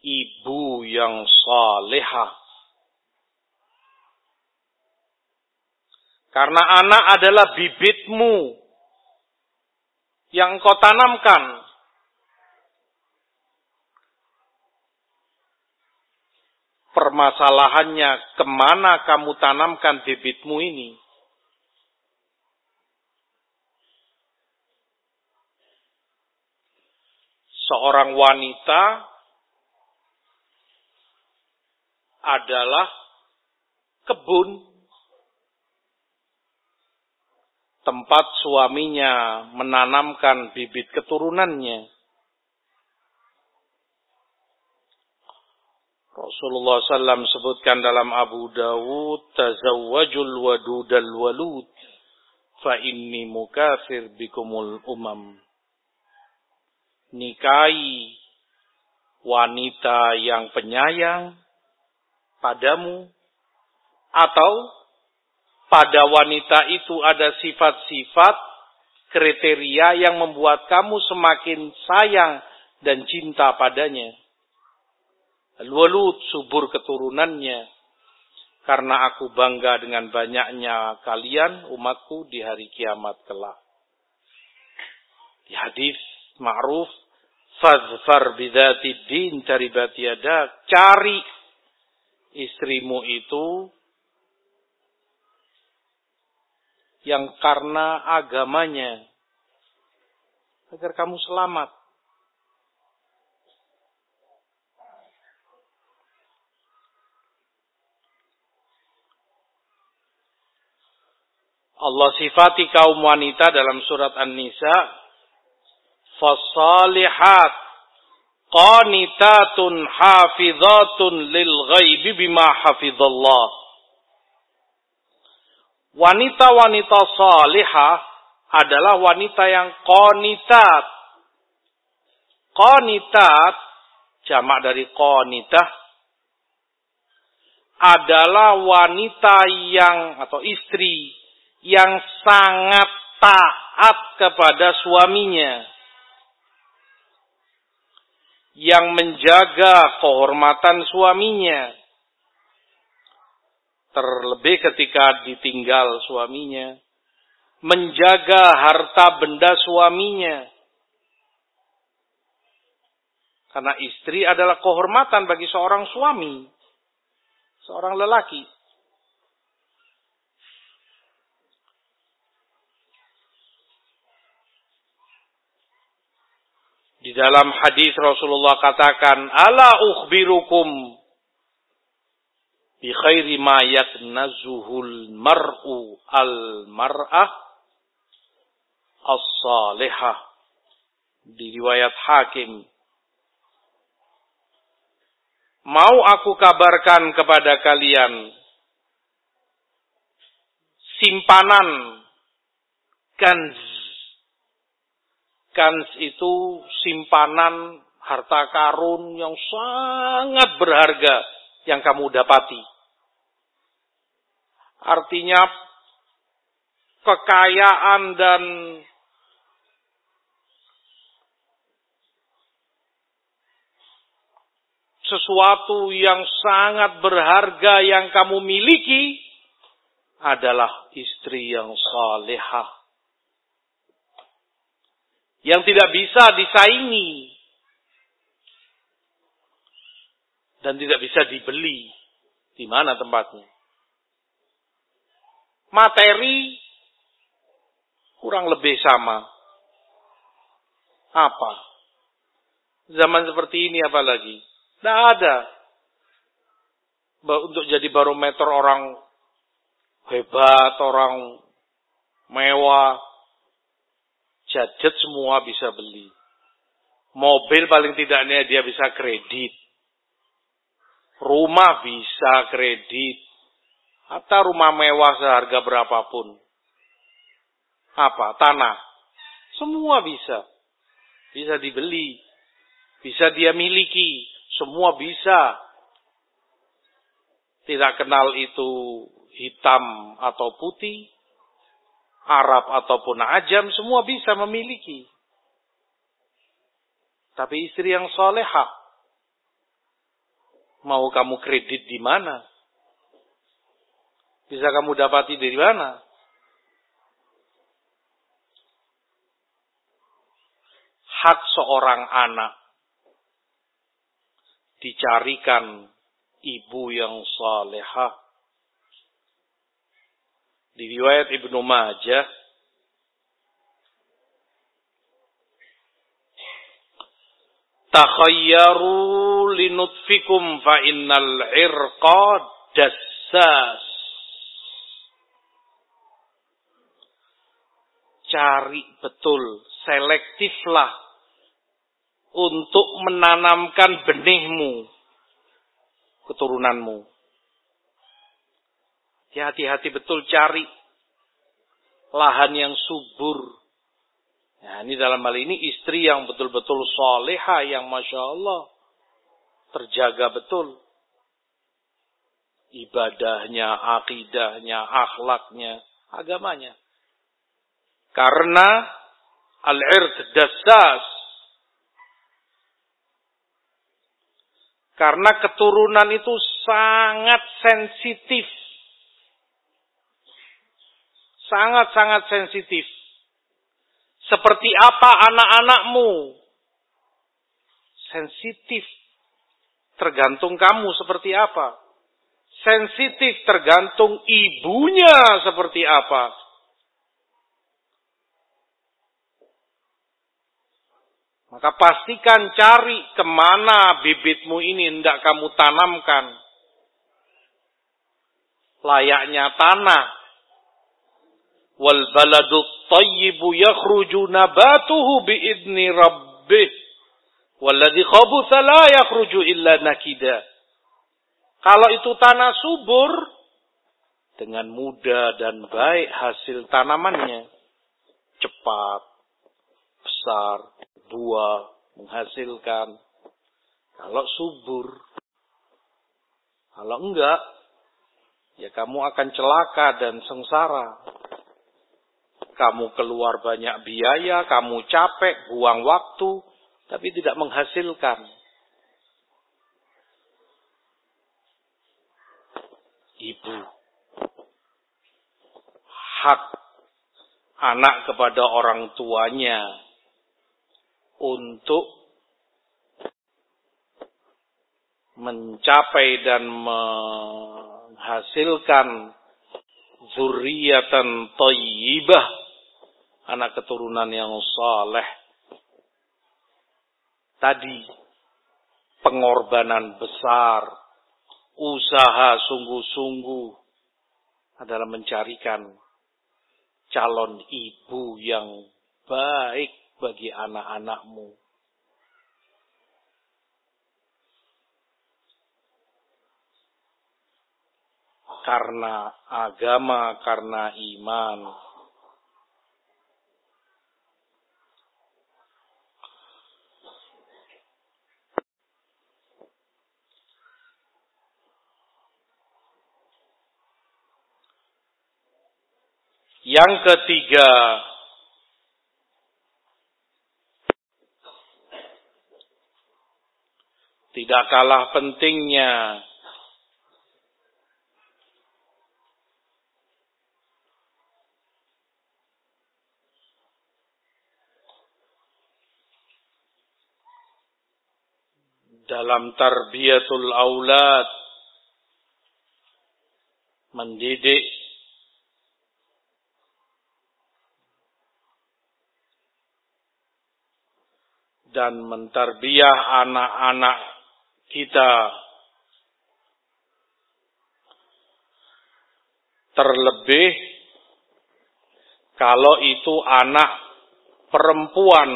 ibu yang salehah. Karena anak adalah bibitmu yang engkau tanamkan. Permasalahannya ke mana kamu tanamkan bibitmu ini? Seorang wanita adalah kebun tempat suaminya menanamkan bibit keturunannya. Rasulullah SAW sebutkan dalam Abu Dawud, Tazawwajul wadudal walud, fa mukafir bikumul umam. Nikahi wanita yang penyayang padamu, atau pada wanita itu ada sifat-sifat kriteria yang membuat kamu semakin sayang dan cinta padanya. Al-walud subur keturunannya. Karena aku bangga dengan banyaknya kalian umatku di hari kiamat kelak. Di hadis ma'ruf fazfar bidati din taribat yada cari istrimu itu yang karena agamanya agar kamu selamat. Allah sifati kaum wanita dalam surat An-Nisa fasalihat qanitatun hafizatun lil ghaibi bima hafizallah wanita-wanita salihah adalah wanita yang qanitat. Qanitat, jamak dari qanitah, adalah wanita yang atau istri yang sangat taat kepada suaminya. Yang menjaga kehormatan suaminya Terlebih ketika ditinggal suaminya. Menjaga harta benda suaminya. Karena istri adalah kehormatan bagi seorang suami. Seorang lelaki. Di dalam hadis Rasulullah katakan, "Ala ukhbirukum bi khairi ma yaknazuhul mar'u al mar'ah as-salihah. Di riwayat Hakim. Mau aku kabarkan kepada kalian simpanan kans kans itu simpanan harta karun yang sangat berharga yang kamu dapati. Artinya kekayaan dan sesuatu yang sangat berharga yang kamu miliki adalah istri yang salehah. Yang tidak bisa disaingi. Dan tidak bisa dibeli. Di mana tempatnya? materi kurang lebih sama. Apa? Zaman seperti ini apalagi? Tidak ada. Untuk jadi barometer orang hebat, orang mewah, jajet semua bisa beli. Mobil paling tidaknya dia bisa kredit. Rumah bisa kredit. Atau rumah mewah seharga berapapun. Apa? Tanah. Semua bisa. Bisa dibeli. Bisa dia miliki. Semua bisa. Tidak kenal itu hitam atau putih. Arab ataupun ajam. Semua bisa memiliki. Tapi istri yang soleha. Mau kamu kredit di mana? Bisa kamu dapati dari mana? hak seorang anak dicarikan ibu yang salehah. Di riwayat Ibnu Majah Takhayyaru linutfikum fa innal irqa dassas. Cari betul, selektiflah untuk menanamkan benihmu, keturunanmu. Hati-hati betul cari lahan yang subur Nah, ini dalam hal ini istri yang betul-betul soleha yang masya Allah terjaga betul ibadahnya, akidahnya, akhlaknya, agamanya. Karena al-ird dasas. Karena keturunan itu sangat sensitif. Sangat-sangat sensitif. Seperti apa anak-anakmu? Sensitif. Tergantung kamu seperti apa. Sensitif tergantung ibunya seperti apa. Maka pastikan cari ke mana bibitmu ini hendak kamu tanamkan. Layaknya tanah wal baladu tayyibu yakhruju nabatuhu biidni rabbih. Walladhi khabutha la yakhruju illa nakida. Kalau itu tanah subur dengan mudah dan baik hasil tanamannya cepat besar buah menghasilkan. Kalau subur kalau enggak ya kamu akan celaka dan sengsara kamu keluar banyak biaya, kamu capek, buang waktu, tapi tidak menghasilkan. Ibu. Hak anak kepada orang tuanya untuk mencapai dan menghasilkan zuriatan tayyibah anak keturunan yang saleh tadi pengorbanan besar usaha sungguh-sungguh adalah mencarikan calon ibu yang baik bagi anak-anakmu karena agama, karena iman. Yang ketiga, tidak kalah pentingnya. Dalam tarbiyatul aulad. Mendidik dan mentarbiah anak-anak kita. Terlebih kalau itu anak perempuan.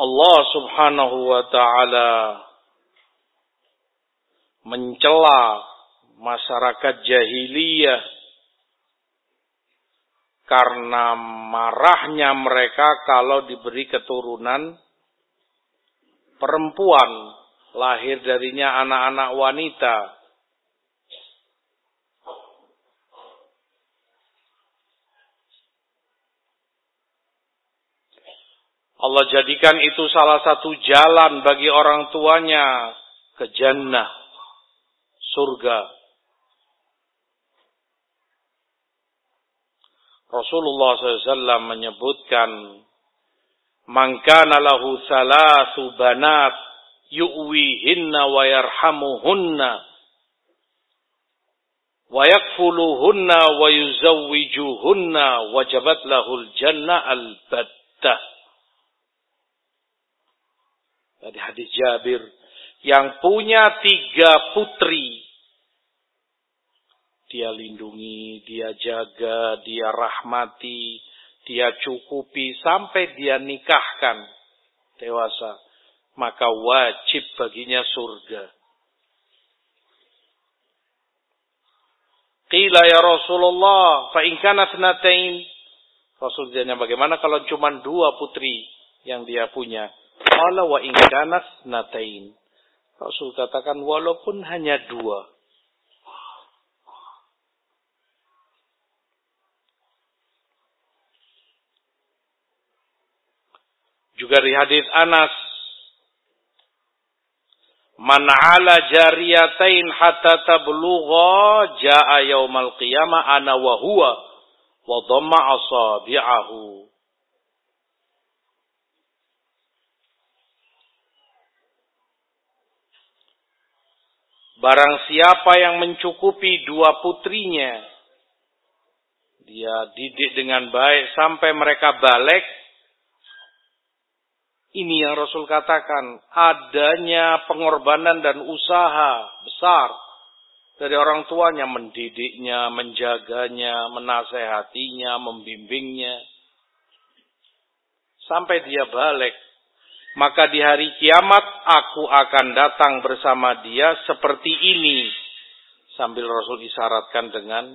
Allah Subhanahu wa taala mencela masyarakat jahiliyah karena marahnya mereka kalau diberi keturunan perempuan lahir darinya anak-anak wanita. Allah jadikan itu salah satu jalan bagi orang tuanya ke jannah, surga. Rasulullah SAW menyebutkan, Man kana lahu salasu banat yu'wihinna wa yarhamuhunna wa yakfuluhunna wa yuzawwijuhunna wajabat lahul jannah al-battah. Dari hadis Jabir yang punya tiga putri. Dia lindungi, dia jaga, dia rahmati, dia cukupi sampai dia nikahkan dewasa. Maka wajib baginya surga. Qila ya Rasulullah, fa in kanat Rasul tanya bagaimana kalau cuma dua putri yang dia punya? Qala wa in. Rasul katakan walaupun hanya dua. Juga di hadis Anas Man ala jariyatain hatta tablugha jaa yaumal qiyamah ana wa huwa wa dhamma asabi'ahu Barang siapa yang mencukupi dua putrinya, dia didik dengan baik sampai mereka balik. Ini yang Rasul katakan, adanya pengorbanan dan usaha besar dari orang tuanya mendidiknya, menjaganya, menasehatinya, membimbingnya. Sampai dia balik maka di hari kiamat aku akan datang bersama dia seperti ini. Sambil Rasul isyaratkan dengan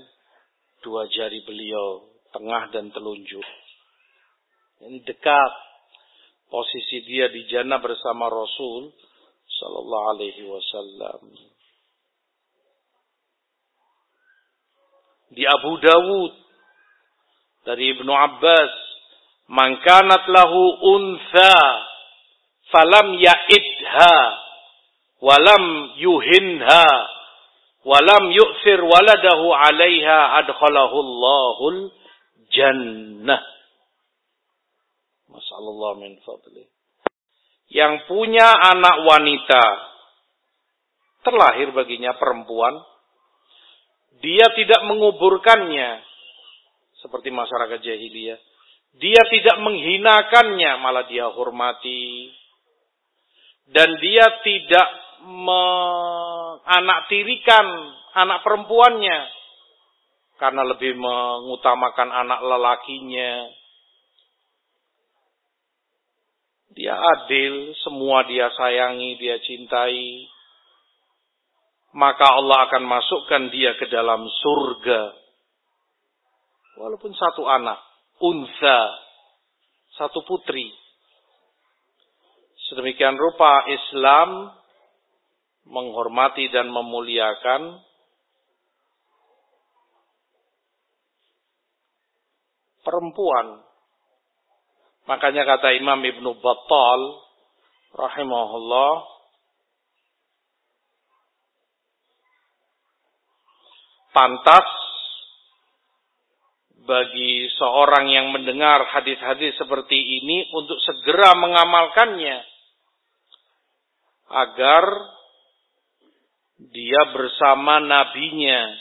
dua jari beliau, tengah dan telunjuk. Ini dekat. Posisi dia di jannah bersama Rasul sallallahu alaihi wasallam. Di Abu Dawud dari Ibnu Abbas, "Man kanat lahu untha falam ya'idha walam yuhinha walam yu'thir waladahu 'alaiha adkhalahu Allahul jannah. Masallallah min fadli. Yang punya anak wanita terlahir baginya perempuan dia tidak menguburkannya seperti masyarakat jahiliyah. Dia tidak menghinakannya, malah dia hormati, dan dia tidak menganaktirikan anak perempuannya karena lebih mengutamakan anak lelakinya. Dia adil, semua dia sayangi, dia cintai. Maka Allah akan masukkan dia ke dalam surga. Walaupun satu anak, unsa, satu putri. Sedemikian rupa Islam menghormati dan memuliakan perempuan. Makanya kata Imam Ibnu Battal rahimahullah pantas bagi seorang yang mendengar hadis-hadis seperti ini untuk segera mengamalkannya agar dia bersama nabinya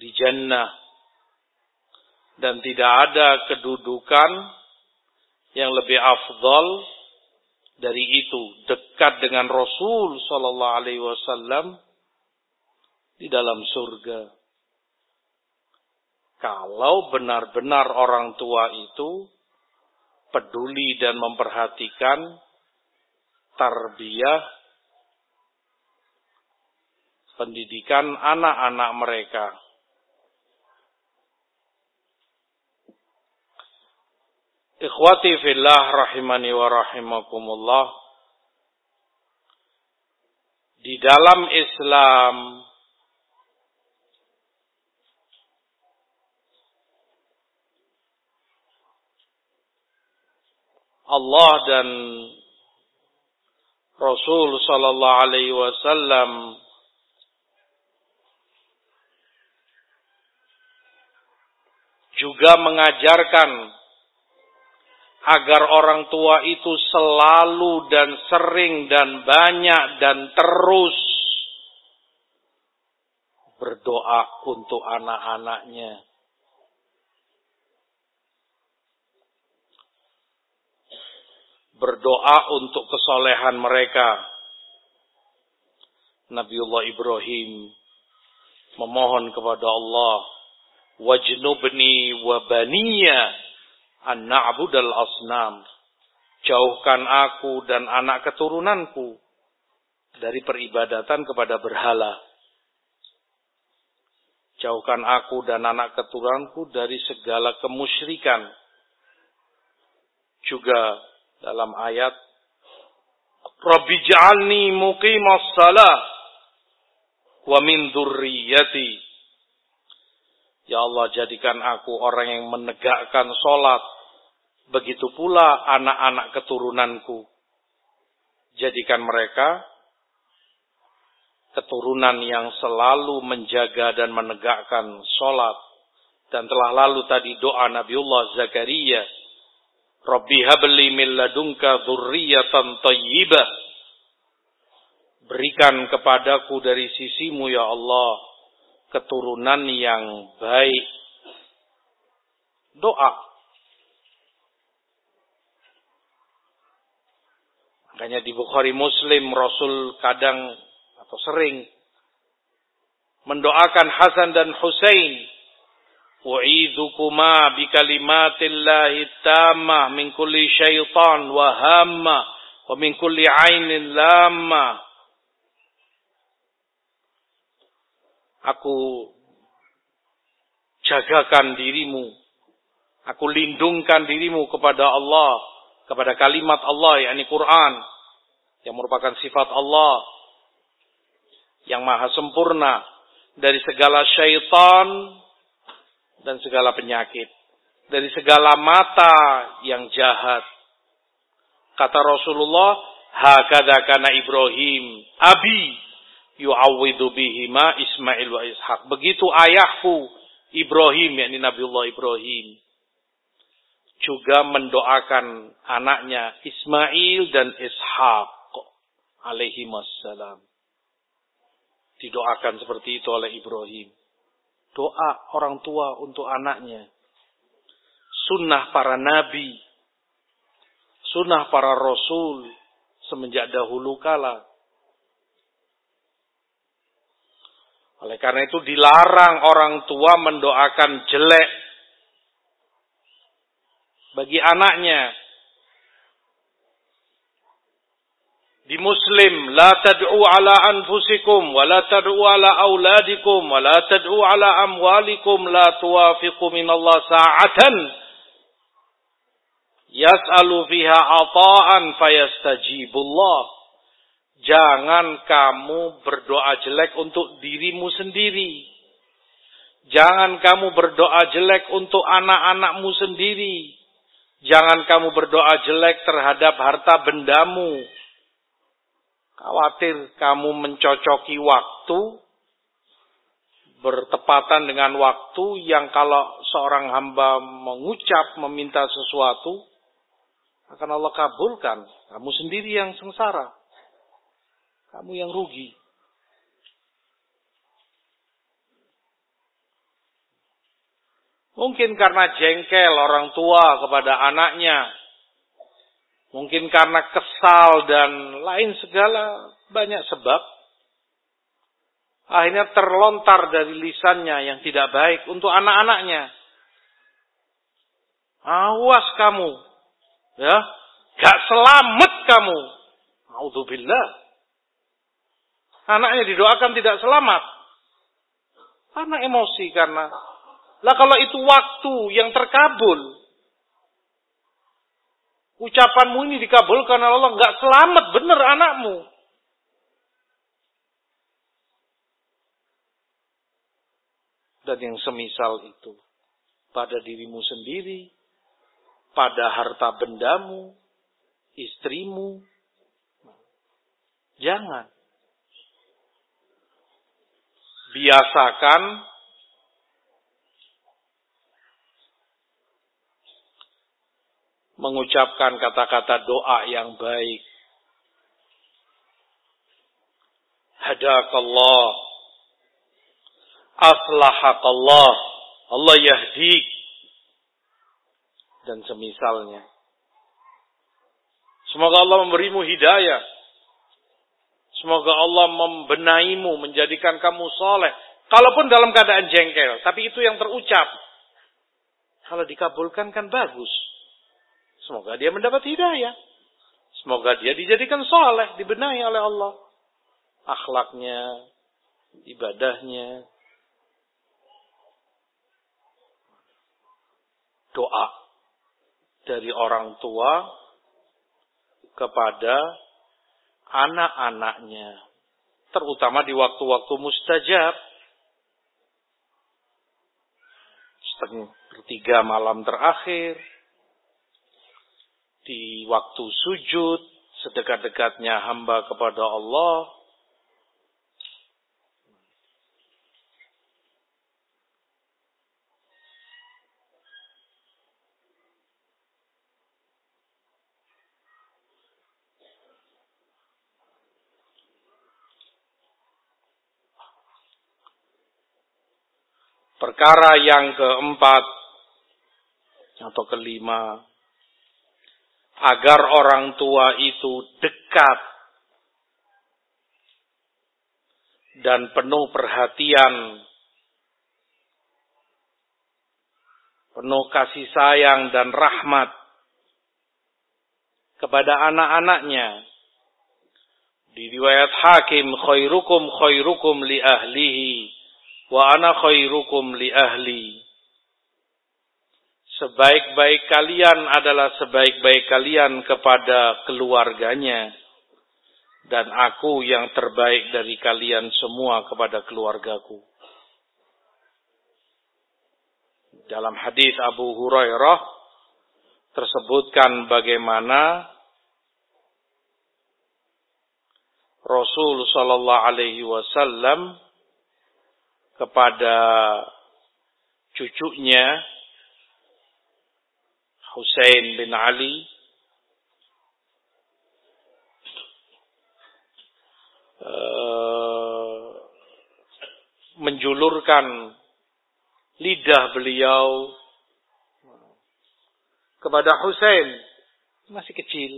di jannah. Dan tidak ada kedudukan yang lebih afdal dari itu dekat dengan Rasul sallallahu alaihi wasallam di dalam surga. Kalau benar-benar orang tua itu peduli dan memperhatikan tarbiyah pendidikan anak-anak mereka. Ikhwati fillah rahimani wa rahimakumullah. Di dalam Islam Allah dan Rasul sallallahu alaihi wasallam juga mengajarkan agar orang tua itu selalu dan sering dan banyak dan terus berdoa untuk anak-anaknya. Berdoa untuk kesolehan mereka. Nabiullah Ibrahim memohon kepada Allah, "Wajnubni wa baniya an na'budal asnam." Jauhkan aku dan anak keturunanku dari peribadatan kepada berhala. Jauhkan aku dan anak keturunanku dari segala kemusyrikan. Juga dalam ayat Rabbi ja'alni salah wa min dzurriyyati. Ya Allah jadikan aku orang yang menegakkan salat. Begitu pula anak-anak keturunanku. Jadikan mereka keturunan yang selalu menjaga dan menegakkan sholat. Dan telah lalu tadi doa Nabiullah Zakaria. Rabbi habli min ladunka tayyibah. Berikan kepadaku dari sisimu ya Allah keturunan yang baik. Doa. Makanya di Bukhari Muslim Rasul kadang atau sering mendoakan Hasan dan U'idhukuma bi kalimatillahi tammah min kulli syaitan wa hamma wa min kulli ainin lamma Aku jagakan dirimu Aku lindungkan dirimu kepada Allah kepada kalimat Allah yakni Quran yang merupakan sifat Allah yang maha sempurna dari segala syaitan dan segala penyakit, dari segala mata yang jahat. Kata Rasulullah, hakada kana Ibrahim, abi yu'awwidu bihima Ismail wa Ishaq. Begitu ayahku Ibrahim, yakni Nabiullah Ibrahim. Juga mendoakan anaknya Ismail dan Ishaq alaihi wassalam. Didoakan seperti itu oleh Ibrahim. Doa orang tua untuk anaknya. Sunnah para nabi. Sunnah para rasul. Semenjak dahulu kala. Oleh karena itu dilarang orang tua mendoakan jelek bagi anaknya di Muslim, la tad'u ala anfusikum wa la tad'u ala auladikum wa la tad'u ala amwalikum la tuwafiqu min Allah sa'atan yas'alu fiha ata'an fayastajibullah. Jangan kamu berdoa jelek untuk dirimu sendiri. Jangan kamu berdoa jelek untuk anak-anakmu sendiri. Jangan kamu berdoa jelek terhadap harta bendamu Khawatir kamu mencocoki waktu bertepatan dengan waktu yang kalau seorang hamba mengucap meminta sesuatu akan Allah kabulkan. Kamu sendiri yang sengsara. Kamu yang rugi. Mungkin karena jengkel orang tua kepada anaknya Mungkin karena kesal dan lain segala banyak sebab. Akhirnya terlontar dari lisannya yang tidak baik untuk anak-anaknya. Awas kamu. Ya. Gak selamat kamu. Alhamdulillah. Anaknya didoakan tidak selamat. Karena emosi karena. Lah kalau itu waktu yang terkabul. Ucapanmu ini dikabulkan oleh Allah. Nggak selamat benar anakmu. Dan yang semisal itu. Pada dirimu sendiri. Pada harta bendamu. Istrimu. Jangan. Biasakan mengucapkan kata-kata doa yang baik. Hadakallah. Aslahakallah. Allah yahdi. Dan semisalnya. Semoga Allah memberimu hidayah. Semoga Allah membenaimu, menjadikan kamu soleh. Kalaupun dalam keadaan jengkel. Tapi itu yang terucap. Kalau dikabulkan kan bagus. Semoga dia mendapat hidayah. Semoga dia dijadikan soleh, dibenahi oleh Allah. Akhlaknya, ibadahnya. Doa dari orang tua kepada anak-anaknya. Terutama di waktu-waktu mustajab. Sepertiga malam terakhir di waktu sujud, sedekat-dekatnya hamba kepada Allah, Perkara yang keempat atau kelima agar orang tua itu dekat dan penuh perhatian, penuh kasih sayang dan rahmat kepada anak-anaknya. Di riwayat Hakim, khairukum khairukum li ahlihi wa ana khairukum li ahli. Sebaik-baik kalian adalah sebaik-baik kalian kepada keluarganya. Dan aku yang terbaik dari kalian semua kepada keluargaku. Dalam hadis Abu Hurairah tersebutkan bagaimana Rasul sallallahu alaihi wasallam kepada cucunya Husain bin Ali. Uh, menjulurkan lidah beliau kepada Husain masih kecil.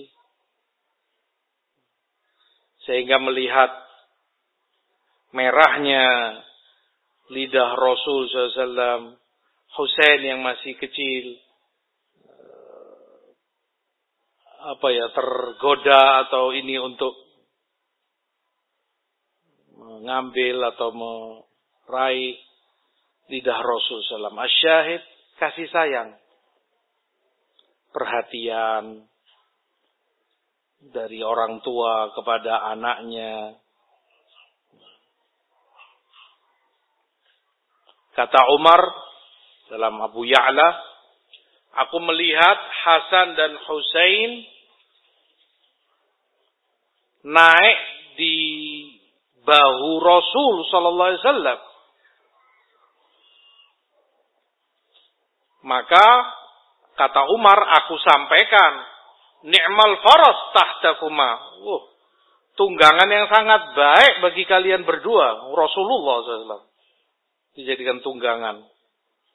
Sehingga melihat merahnya lidah Rasul SAW Husain yang masih kecil apa ya tergoda atau ini untuk mengambil atau meraih lidah Rasul Sallam. Asyahid kasih sayang, perhatian dari orang tua kepada anaknya. Kata Umar dalam Abu Ya'la, Aku melihat Hasan dan Husain naik di bahu Rasul sallallahu alaihi wasallam. Maka kata Umar, aku sampaikan, ni'mal faras tahtakuma. Uh, tunggangan yang sangat baik bagi kalian berdua, Rasulullah SAW. Dijadikan tunggangan.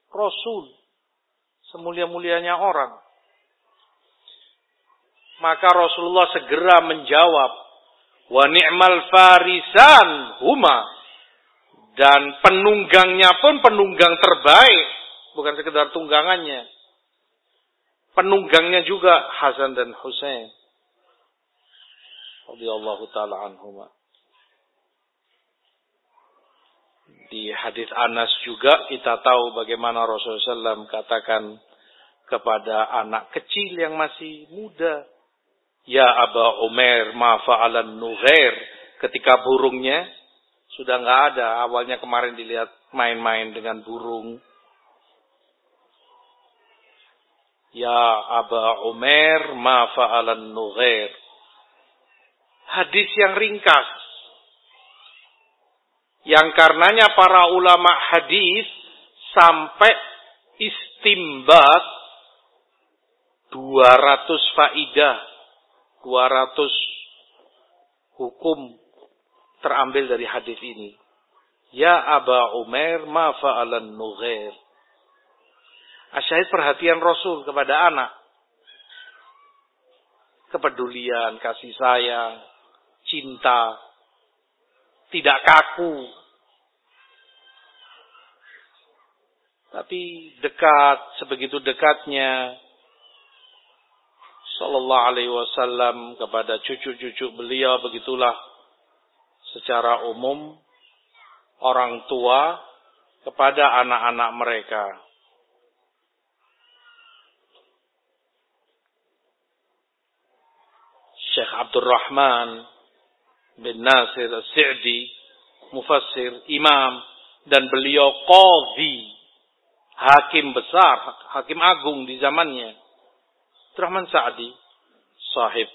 Rasul semulia-mulianya orang. Maka Rasulullah segera menjawab, "Wa ni'mal farisan huma." Dan penunggangnya pun penunggang terbaik, bukan sekedar tunggangannya. Penunggangnya juga Hasan dan Husain. Radhiyallahu taala anhumah. Di hadis Anas juga kita tahu bagaimana Rasulullah SAW katakan kepada anak kecil yang masih muda. Ya Aba Umar ma fa'alan nughair. Ketika burungnya sudah nggak ada. Awalnya kemarin dilihat main-main dengan burung. Ya Aba Umar ma fa'alan nughair. hadis yang ringkas. Yang karenanya para ulama hadis sampai istimbat 200 faidah, 200 hukum terambil dari hadis ini. Ya Aba Umar ma fa'alan nughair. Asyahid perhatian Rasul kepada anak. Kepedulian, kasih sayang, cinta, tidak kaku. Tapi dekat, sebegitu dekatnya Sallallahu Alaihi Wasallam kepada cucu-cucu beliau begitulah secara umum orang tua kepada anak-anak mereka. Syekh Abdurrahman bin Nasir Al-Sa'di, mufassir, imam, dan beliau qadhi, hakim besar, hakim agung di zamannya. Abdurrahman Sa'di, sahib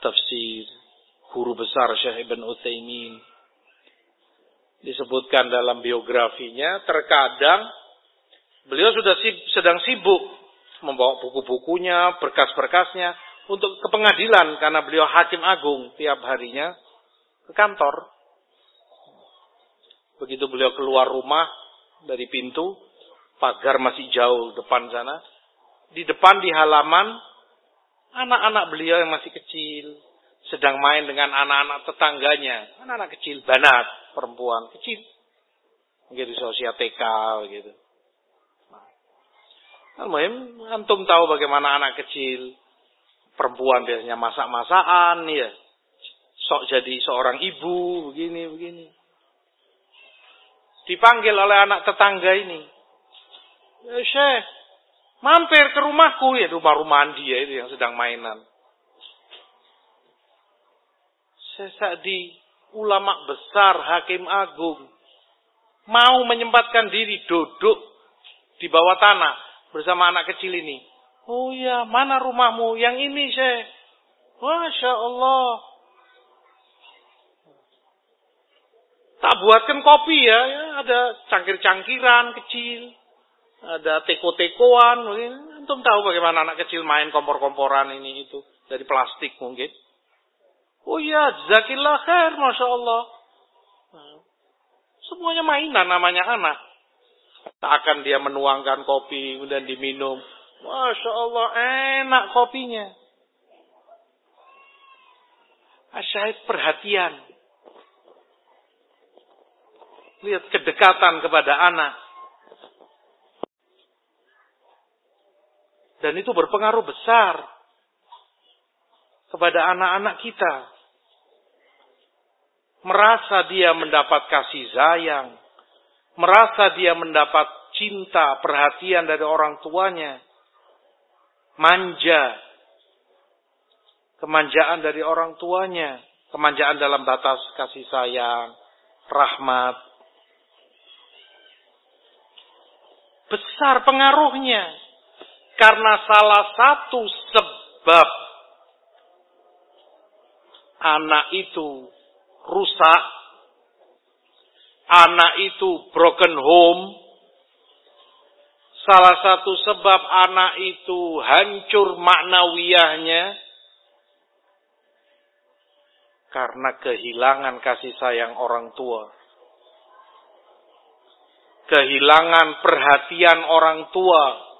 tafsir, guru besar Syekh Ibn Utsaimin. Disebutkan dalam biografinya, terkadang beliau sudah sedang sibuk membawa buku-bukunya, berkas-berkasnya untuk ke pengadilan karena beliau hakim agung tiap harinya ke kantor. Begitu beliau keluar rumah dari pintu, pagar masih jauh depan sana, di depan di halaman anak-anak beliau yang masih kecil sedang main dengan anak-anak tetangganya, anak-anak kecil, banat, perempuan kecil. Mungkin di sosial TK gitu. Nah, antum tahu bagaimana anak kecil, perempuan biasanya masak-masakan ya. Sok jadi seorang ibu, begini, begini. Dipanggil oleh anak tetangga ini. Ya, Syekh, Mampir ke rumahku ya rumah-rumahan dia itu yang sedang mainan. Sesak di ulama besar, hakim agung. Mau menyempatkan diri duduk di bawah tanah bersama anak kecil ini. Oh ya, mana rumahmu? Yang ini, Syekh. Masya Allah. Tak buatkan kopi ya, ya ada cangkir-cangkiran kecil ada teko-tekoan, antum tahu bagaimana anak kecil main kompor-komporan ini itu dari plastik mungkin. Oh iya, zakillah khair, masya Allah. Nah, semuanya mainan namanya anak. Tak akan dia menuangkan kopi kemudian diminum. Masya Allah, enak kopinya. Asyahid perhatian. Lihat kedekatan kepada anak. Dan itu berpengaruh besar kepada anak-anak kita. Merasa dia mendapat kasih sayang. Merasa dia mendapat cinta, perhatian dari orang tuanya. Manja. Kemanjaan dari orang tuanya. Kemanjaan dalam batas kasih sayang, rahmat. Besar pengaruhnya karena salah satu sebab anak itu rusak, anak itu broken home, salah satu sebab anak itu hancur maknawiyahnya karena kehilangan kasih sayang orang tua. Kehilangan perhatian orang tua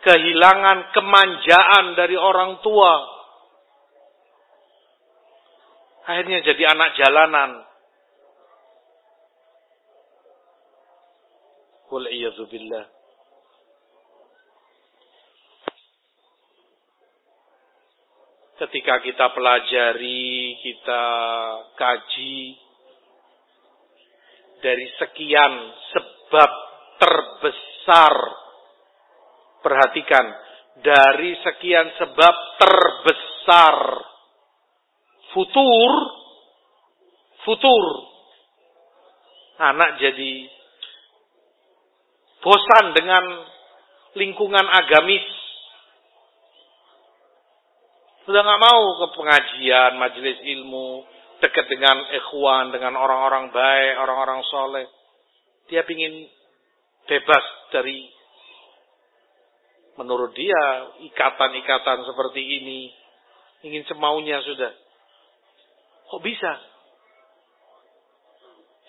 kehilangan kemanjaan dari orang tua. Akhirnya jadi anak jalanan. Qul billah. Ketika kita pelajari, kita kaji dari sekian sebab terbesar Perhatikan, dari sekian sebab terbesar futur, futur, anak jadi bosan dengan lingkungan agamis. Sudah nggak mau ke pengajian, majelis ilmu, dekat dengan ikhwan, dengan orang-orang baik, orang-orang soleh. Dia ingin bebas dari menurut dia ikatan-ikatan seperti ini. Ingin semaunya sudah. Kok bisa?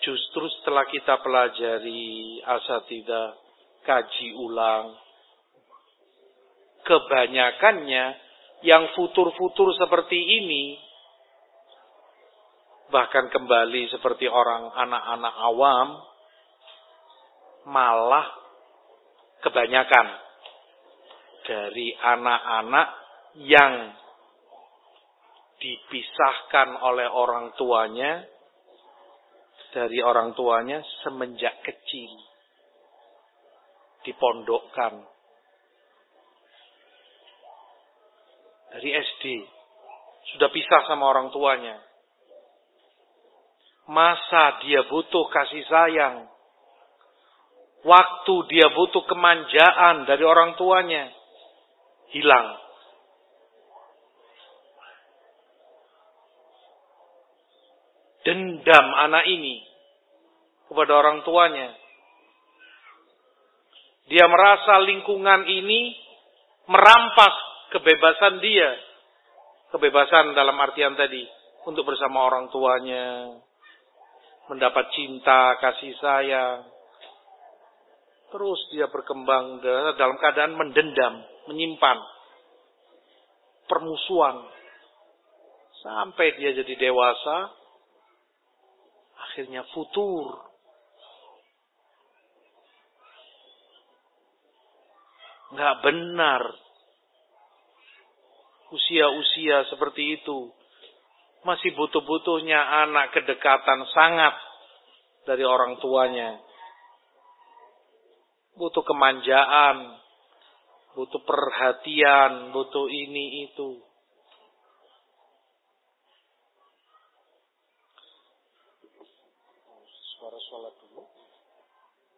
Justru setelah kita pelajari asatidah, kaji ulang, kebanyakannya yang futur-futur seperti ini bahkan kembali seperti orang anak-anak awam malah kebanyakan dari anak-anak yang dipisahkan oleh orang tuanya dari orang tuanya semenjak kecil dipondokkan dari SD sudah pisah sama orang tuanya masa dia butuh kasih sayang Waktu dia butuh kemanjaan dari orang tuanya, hilang. Dendam anak ini kepada orang tuanya. Dia merasa lingkungan ini merampas kebebasan dia. Kebebasan dalam artian tadi. Untuk bersama orang tuanya. Mendapat cinta, kasih sayang. Terus dia berkembang dalam keadaan mendendam, menyimpan permusuhan. Sampai dia jadi dewasa, akhirnya futur. Nggak benar. Usia-usia seperti itu. Masih butuh-butuhnya anak kedekatan sangat dari orang tuanya butuh kemanjaan, butuh perhatian, butuh ini itu.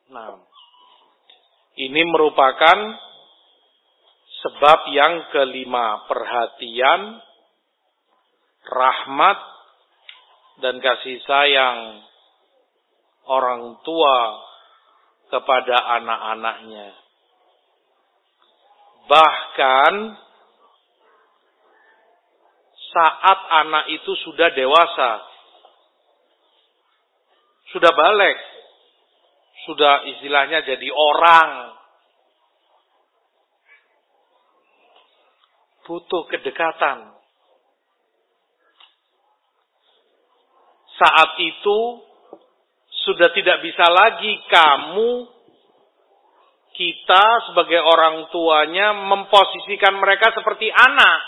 Nah, ini merupakan sebab yang kelima, perhatian, rahmat, dan kasih sayang orang tua kepada anak-anaknya. Bahkan saat anak itu sudah dewasa, sudah balik, sudah istilahnya jadi orang, butuh kedekatan. Saat itu sudah tidak bisa lagi kamu kita sebagai orang tuanya memposisikan mereka seperti anak.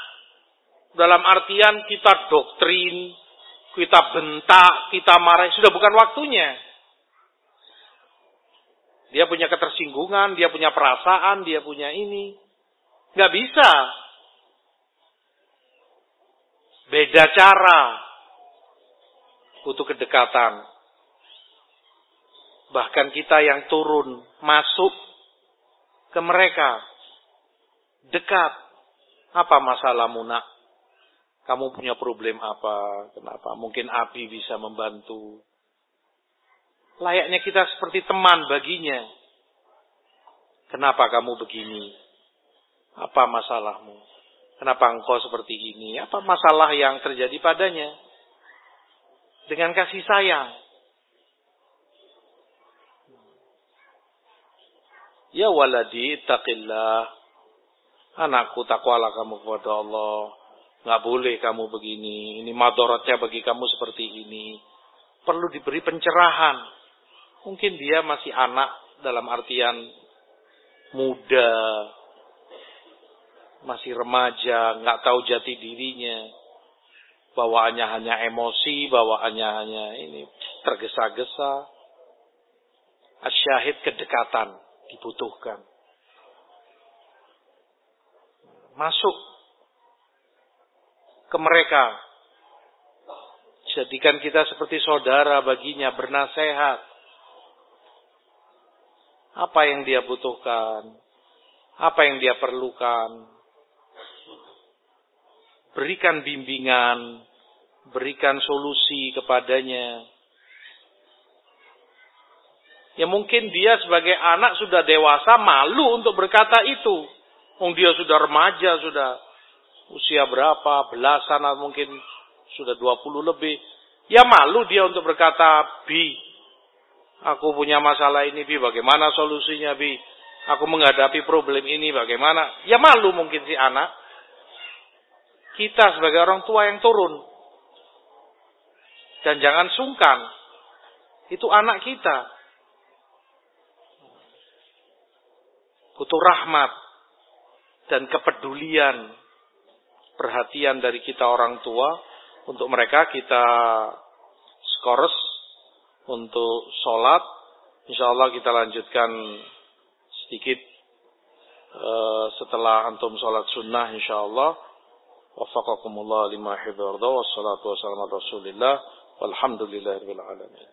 Dalam artian kita doktrin, kita bentak, kita marah, sudah bukan waktunya. Dia punya ketersinggungan, dia punya perasaan, dia punya ini. Gak bisa. Beda cara. Butuh kedekatan. Bahkan kita yang turun, masuk ke mereka. Dekat. Apa masalahmu nak? Kamu punya problem apa? Kenapa? Mungkin Abi bisa membantu. Layaknya kita seperti teman baginya. Kenapa kamu begini? Apa masalahmu? Kenapa engkau seperti ini? Apa masalah yang terjadi padanya? Dengan kasih sayang. Ya waladi taqillah. Anakku takwalah kamu kepada Allah. Nggak boleh kamu begini. Ini madorotnya bagi kamu seperti ini. Perlu diberi pencerahan. Mungkin dia masih anak dalam artian muda. Masih remaja. nggak tahu jati dirinya. Bawaannya hanya emosi. Bawaannya hanya ini tergesa-gesa. Asyahid kedekatan dibutuhkan. Masuk ke mereka. Jadikan kita seperti saudara baginya, bernasehat. Apa yang dia butuhkan? Apa yang dia perlukan? Berikan bimbingan, berikan solusi kepadanya. Ya mungkin dia sebagai anak sudah dewasa malu untuk berkata itu. Oh dia sudah remaja, sudah usia berapa, belasan atau mungkin sudah 20 lebih. Ya malu dia untuk berkata, Bi, aku punya masalah ini, Bi, bagaimana solusinya, Bi? Aku menghadapi problem ini, bagaimana? Ya malu mungkin si anak. Kita sebagai orang tua yang turun. Dan jangan sungkan. Itu anak kita. Butuh rahmat dan kepedulian, perhatian dari kita orang tua untuk mereka kita skors untuk sholat. Insya Allah kita lanjutkan sedikit uh, setelah antum sholat sunnah insya Allah. وفقكم الله لما يحب ويرضى والصلاة والسلام على رسول الله والحمد لله رب العالمين.